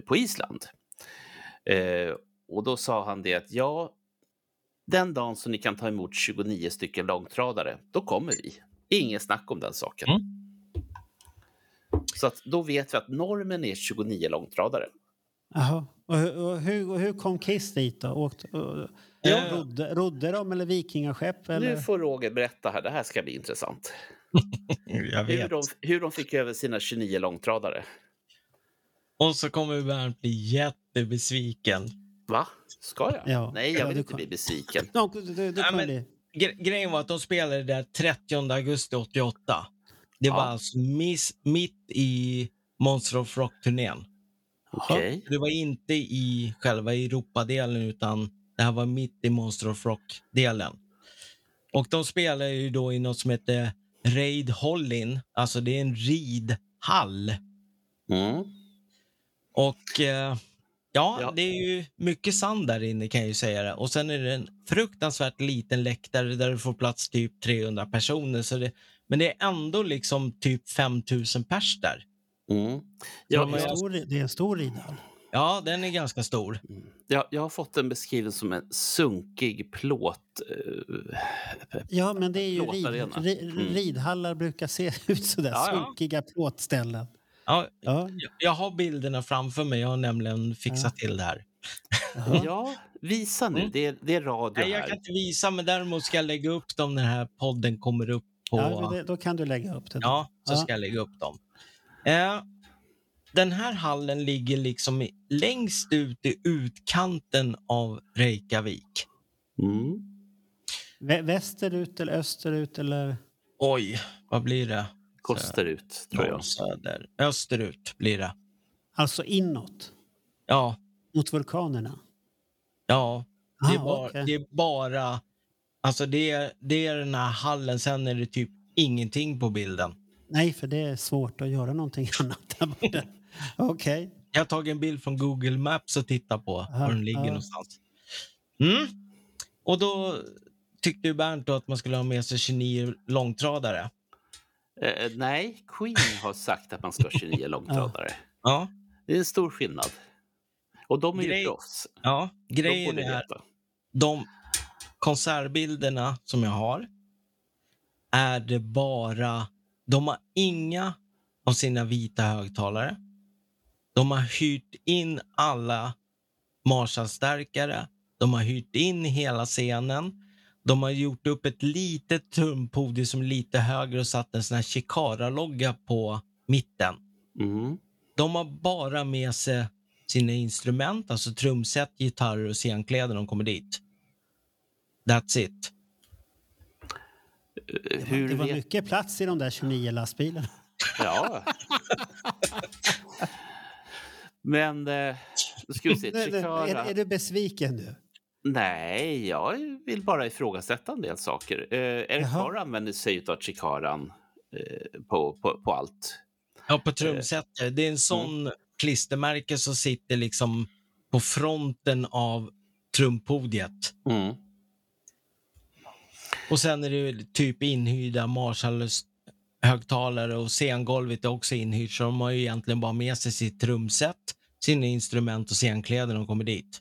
på Island. Eh, och då sa han det att ja, den dagen som ni kan ta emot 29 stycken långtradare, då kommer vi. Inget snack om den saken. Mm. Så att då vet vi att normen är 29 långtradare. Jaha. Och, hur- och, hur, och hur kom Kiss dit då? Åkt, och, Ja. rodde, rodde de eller vikingaskepp? Eller? Nu får Roger berätta här, det här ska bli intressant. Jag Hur de, hur de fick över sina 29 långtradare. Och så kommer Bernt bli jättebesviken. Va? Ska jag? Ja. Nej, jag Ja, vill du inte kan- bli besviken. Ja, du, du, du bli- Gre- grejen var att de spelade där 30 augusti 88. Det var Ja. alltså miss, mitt i Monster of Rock-turnén. Okej. Det var inte i själva Europadelen utan det här var mitt i Monster of Rock-delen. Och de spelar ju då i något som heter Raid Hollin. Alltså det är en ridhall. Mm. Och eh, ja, Ja. det är ju mycket sand där inne kan jag ju säga det. Och sen är det en fruktansvärt liten läktare där det får plats typ 300 personer. Så det, men det är ändå liksom typ 5000 pers där. Mm. Ja, det, är stor, det är en stor ridhall. Ja, den är ganska stor. jag, jag har fått den beskriven som en sunkig plåt. eh, Ja, men det är ju rid, Plåtarena. ri, Mm. ridhallar brukar se [LAUGHS] ut sådär. Ja, ja. Sunkiga plåtställen. Ja, Ja. jag har bilderna framför mig. Jag har nämligen fixat till det här. Ja, visa nu. Mm. Det, är- det är radio Nej, jag här. kan inte visa, men däremot ska jag lägga upp dem när den här podden kommer upp på... Ja, det, då kan du lägga upp det. då. Ja, så Ja. ska jag lägga upp dem. Eh, den här hallen ligger liksom längst ut i utkanten av Reykjavik. Mm. Vä- Västerut eller österut eller? Oj, vad blir det? Kostar ut, tror jag. Söder. Österut blir det. Alltså inåt, Ja, mot vulkanerna? ja. Det är, Ah, bara, okej. det är bara... Alltså det är, det är den här hallen, sen är det typ ingenting på bilden. Nej, för det är svårt att göra någonting [LAUGHS] annat där borta. Okej. Jag har tagit en bild från Google Maps och tittat på Aha, var den ligger ja. någonstans. Mm. Och då tyckte ju Bernt då att man skulle ha med sig 29 långtradare. Eh, nej, Queen har sagt att man ska ha 29 [LAUGHS] långtradare. Ja, Det är en stor skillnad. Och de är ju Grej- proffs. ja. De grejen är veta. de, konsertbilderna som jag har är det bara... De har inga av sina vita högtalare. De har hyrt in alla Marshallstärkare. De har hyrt in hela scenen. De har gjort upp ett litet trumpodium som är lite högre och satt en sån här Chikara-logga på mitten. Mm. De har bara med sig sina instrument, alltså trumset, gitarrer och scenkläder när de kommer dit. That's it. Hur det var vet... mycket plats i de där 29 lastbilarna. Ja. [LAUGHS] Men, eh, ska vi se. [LAUGHS] Chikara... Är, är du besviken nu? Nej, jag vill bara ifrågasätta en del saker. Eh, Eric. Carr använder sig av chikaran eh, på, på, på allt. Ja, på trumsetet. Det är en sån klistermärke som sitter liksom på fronten av trumpodiet. Mm. Och sen är det typ inhyrda Marshall-högtalare och scengolvet är också inhyrt. Så de har ju egentligen bara med sig sitt trumset, sina instrument och scenkläder när de kommer dit.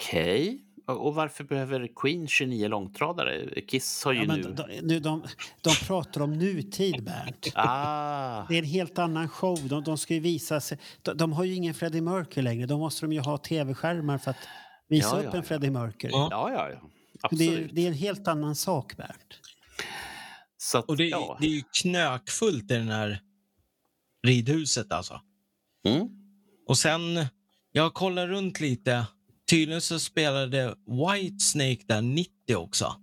Okej. Och och varför behöver Queen 29 långtradare? Kiss har ju Ja, men nu... de, de, de, de pratar om nutid, Bernt. Ah, Det är en helt annan show. De, de ska ju visa sig. De, de har ju ingen Freddie Mercury längre. Då måste de ju ha tv-skärmar för att visa Ja, upp ja, en ja. Freddie Mercury. Ja. ja, ja, ja. Det, är, Absolut. det är en helt annan sak, Bernt. Så att, Och det, är- ja. det är ju knökfullt i den här ridhuset alltså. Mm. Och sen, jag kollar runt lite. Tydligen så spelade Whitesnake där 90 också.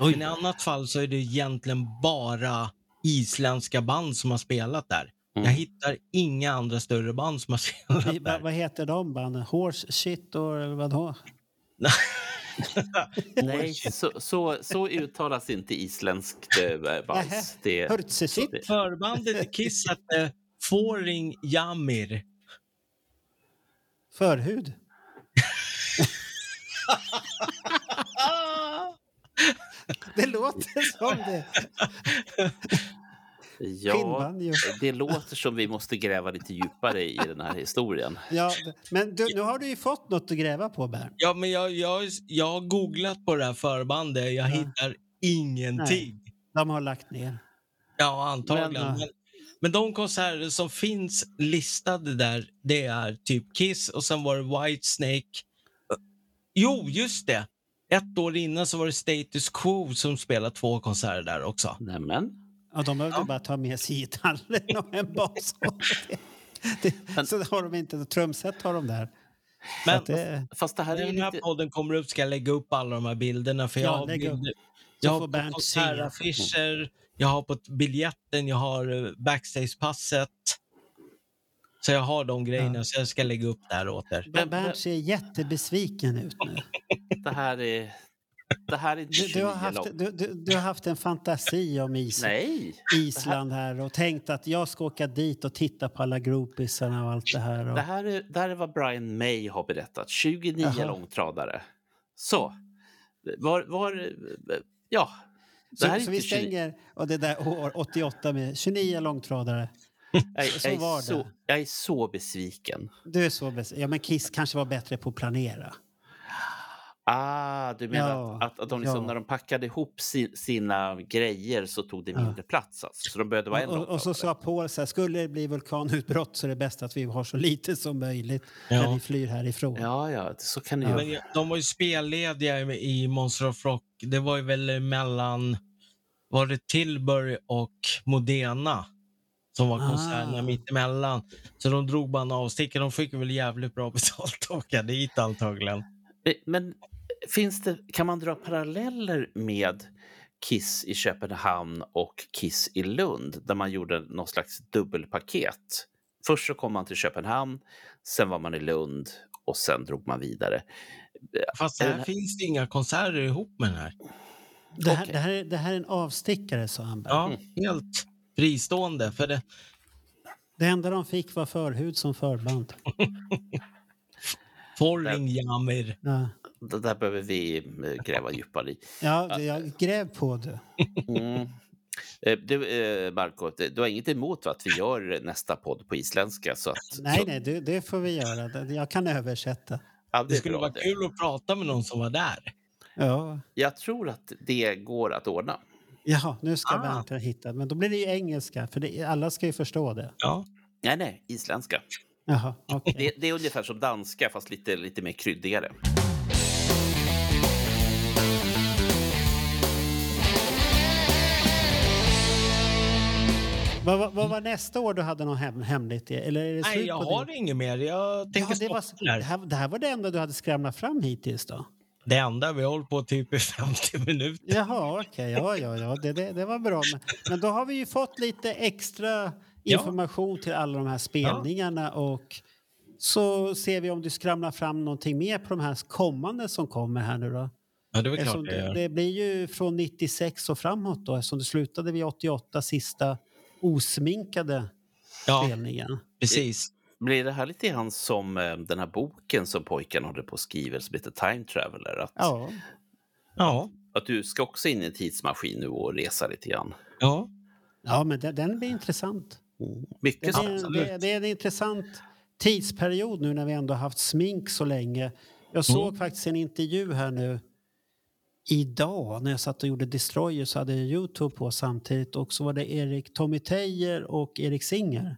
Men i annat fall så är det egentligen bara isländska band som har spelat där. Mm. Jag hittar inga andra större band som har [LAUGHS] spelat där. Vad, vad heter de banden? Horse shit och vadå? [LAUGHS] [LAUGHS] Nej, så, så, så uttalas inte isländskt eh, bajs. Det, Hörtse shit? det- Förbandet Kiss hette Foring Jamir. Förhud? [LAUGHS] Det låter som det. Ja, Skinnbanjo. det låter som vi måste gräva lite djupare i den här historien. Ja, men du, nu har du ju fått något att gräva på, Bernt. Ja, men jag, jag, jag har googlat på det här förbandet. Jag Ja. hittar ingenting. De har lagt ner. Ja, antagligen. Men, Men, äh, men, de konserter som finns listade där, det är typ Kiss och sen var det Whitesnake. Jo, just det! Ett år innan så var det Status Quo som spelade två konserter där också. Nämen. Ja, de behövde Ja. bara ta med sig gitarren och en bas. [LAUGHS] Så har de inte. Trumset har de där. Men det, Fast det här när är den ju här lite... podden kommer upp ska jag lägga upp alla de här bilderna. För Ja, jag har, lägg upp. bilder, jag har på konsertaffischer, jag har på biljetten, jag har eh, backstagepasset. Så jag har de grejerna, Ja. så jag ska lägga upp det här åt er. Men- Bernt ser jättebesviken ut nu. [LAUGHS] Det här är... Det här är Du, du, har 29 haft, du, du, du har haft en fantasi om is, Nej. Island här och tänkt att jag ska åka dit och titta på alla groupisarna och allt det här. Och, Det här, är, det här är vad Brian May har berättat. 29 Jaha. långtradare. Så. Var... var ja. Det här så, är så vi inte 29 stänger och det där år 88 med 29 långtradare. [LAUGHS] Jag, är- så jag, är så, jag är så besviken. Du är så bes- ja, men Kiss kanske var bättre på att planera. Ah, du menar Ja, att, att, de liksom, ja. när de packade ihop si, sina grejer så tog det Ja. mindre plats? Alltså. Så de behövde vara en Och, och, och så sa Paul så här, skulle det bli vulkanutbrott så är det bäst att vi har så lite som möjligt Ja. när vi flyr härifrån. Ja, ja, så kan det Ja. ju Men jag- de var ju spellediga i- i Monster of Rock. Det var ju väl mellan, var det Tilbury och Modena som var konserterna Ah. mittemellan. Så de drog bara en avstickare. De fick väl jävligt bra betalt att åka dit antagligen. Eh, Men finns det, kan man dra paralleller med Kiss i Köpenhamn och Kiss i Lund där man gjorde någon slags dubbelpaket? Först så kom man till Köpenhamn, sen var man i Lund och sen drog man vidare. Fast här finns det inga konserter ihop med den här. Det, här, Okej. det, här, är- det här är en avstickare, sa Amber. Ja, helt fristående. För det, Det enda de fick var förhud som förband. [LAUGHS] Forring Jamir. Ja, Det där behöver vi eh, gräva djupare i. ja det- jag gräv på det. Mm. Eh, Du, eh, Marco, du har inget emot att vi gör nästa podd på isländska? Så att, Nej, så, nej, det, det får vi göra. Det- Jag kan översätta. Ja, Det är skulle vara det. kul att prata med någon som var där. Ja. Jag tror att det går att ordna. Jaha, nu ska Ah. Bernt ha hittat. Men då blir det ju engelska, för det, alla ska ju förstå det. Ja. Nej, nej, isländska. Jaha, [LAUGHS] okej. Det, det är ungefär som danska, fast lite, lite mer kryddigare. Vad, vad, vad var nästa år du hade något hem, hemligt? Eller är det Nej, jag på har det? inget mer. Jag tänker Ja, det, var, det, här, det här var det enda du hade skramlat fram hittills då? Det enda, vi har hållit på typ i [LAUGHS] 50 minuter. Jaha, okej. Ja, ja, ja. Det, det, det var bra. Men, men då har vi ju fått lite extra Ja. information till alla de här spelningarna och så ser vi om du skramlar fram någonting mer på de här kommande som kommer här nu då. Ja, det är klart det, det blir ju från 96 och framåt då eftersom du slutade vid 88 sista osminkade Ja, spelningen. precis. Blir det här lite grann som eh, den här boken som pojken håller på att skriva som heter Time Traveler? Att, Ja, Ja, att du ska också in i en tidsmaskin nu och resa lite grann. ja. ja men den, den blir intressant. Mycket Det, sant. det, det, är en intressant tidsperiod nu när vi ändå har haft smink så länge. Jag såg faktiskt en intervju här nu idag när jag satt och gjorde Destroyer så hade jag Youtube på samtidigt och så var det Erik Tommy Teijer och Erik Singer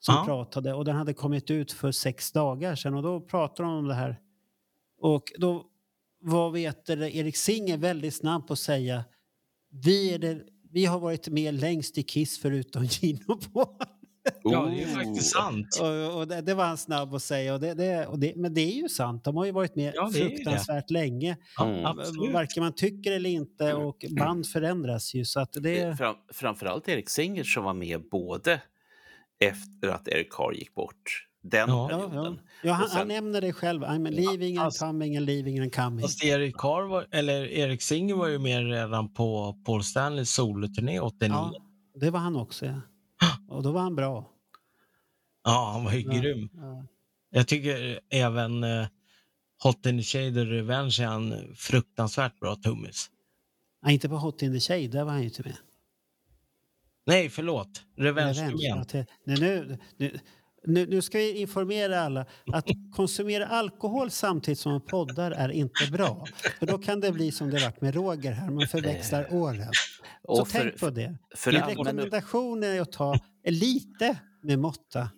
som Ja. pratade och den hade kommit ut för sex dagar sedan och då pratade de om det här. Och då var vet det, Erik Singer väldigt snabb på att säga vi, är det, vi har varit med längst i Kiss förutom [LAUGHS] Gino Paul. ja, det är faktiskt sant. Och, och det, det var han snabb att säga. Och det, det, och det, men det är ju sant. De har ju varit med Ja, fruktansvärt länge. Mm. Varken man tycker eller inte. Och band förändras ju. Så att det, Fram, framförallt Erik Singer som var med både efter att Eric Carr gick bort, den Ja. ja, perioden. ja. ja, han, sen- han nämner det själv. I'm leaving and Alltså- coming and leaving and coming. Fast Erik, Carr var, eller Erik Singer var ju med redan på Paul Stanleys soloturné 89. Ja, Ja. det var han också. Ja. Och då var han bra. han var ju Ja, grym. ja. Jag tycker även eh, Hot in the Shade och Revenge är en fruktansvärt bra trummis. Ja, inte på Hot in the Shade, där var han ju inte med. Nej, förlåt. Revenge, ja, nu, nu, nu, nu, ska vi informera alla att konsumera alkohol samtidigt som man poddar är inte bra. För då kan det bli som det varit med Roger här, man förväxlar åren. Så för- tänk på det. För, Min rekommendation är att ta lite med måtta.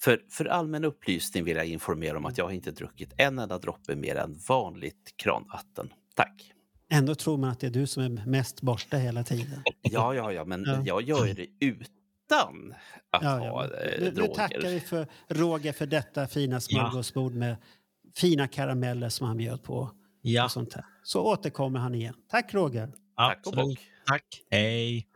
för, för allmän upplysning vill jag informera om att jag inte druckit en enda droppe mer än vanligt kranvatten. Tack. Ändå tror man att det är du som är mest borta hela tiden. Ja, ja, ja, men Ja. jag gör det utan att Ja, ha ja. eh, Nu, nu droger. tackar vi för Roger för detta fina smörgåsbord med fina karameller som han bjöd på. Ja, Och sånt här. Så återkommer han igen. Tack Roger! Tack och absolut. bock. Tack. Hej.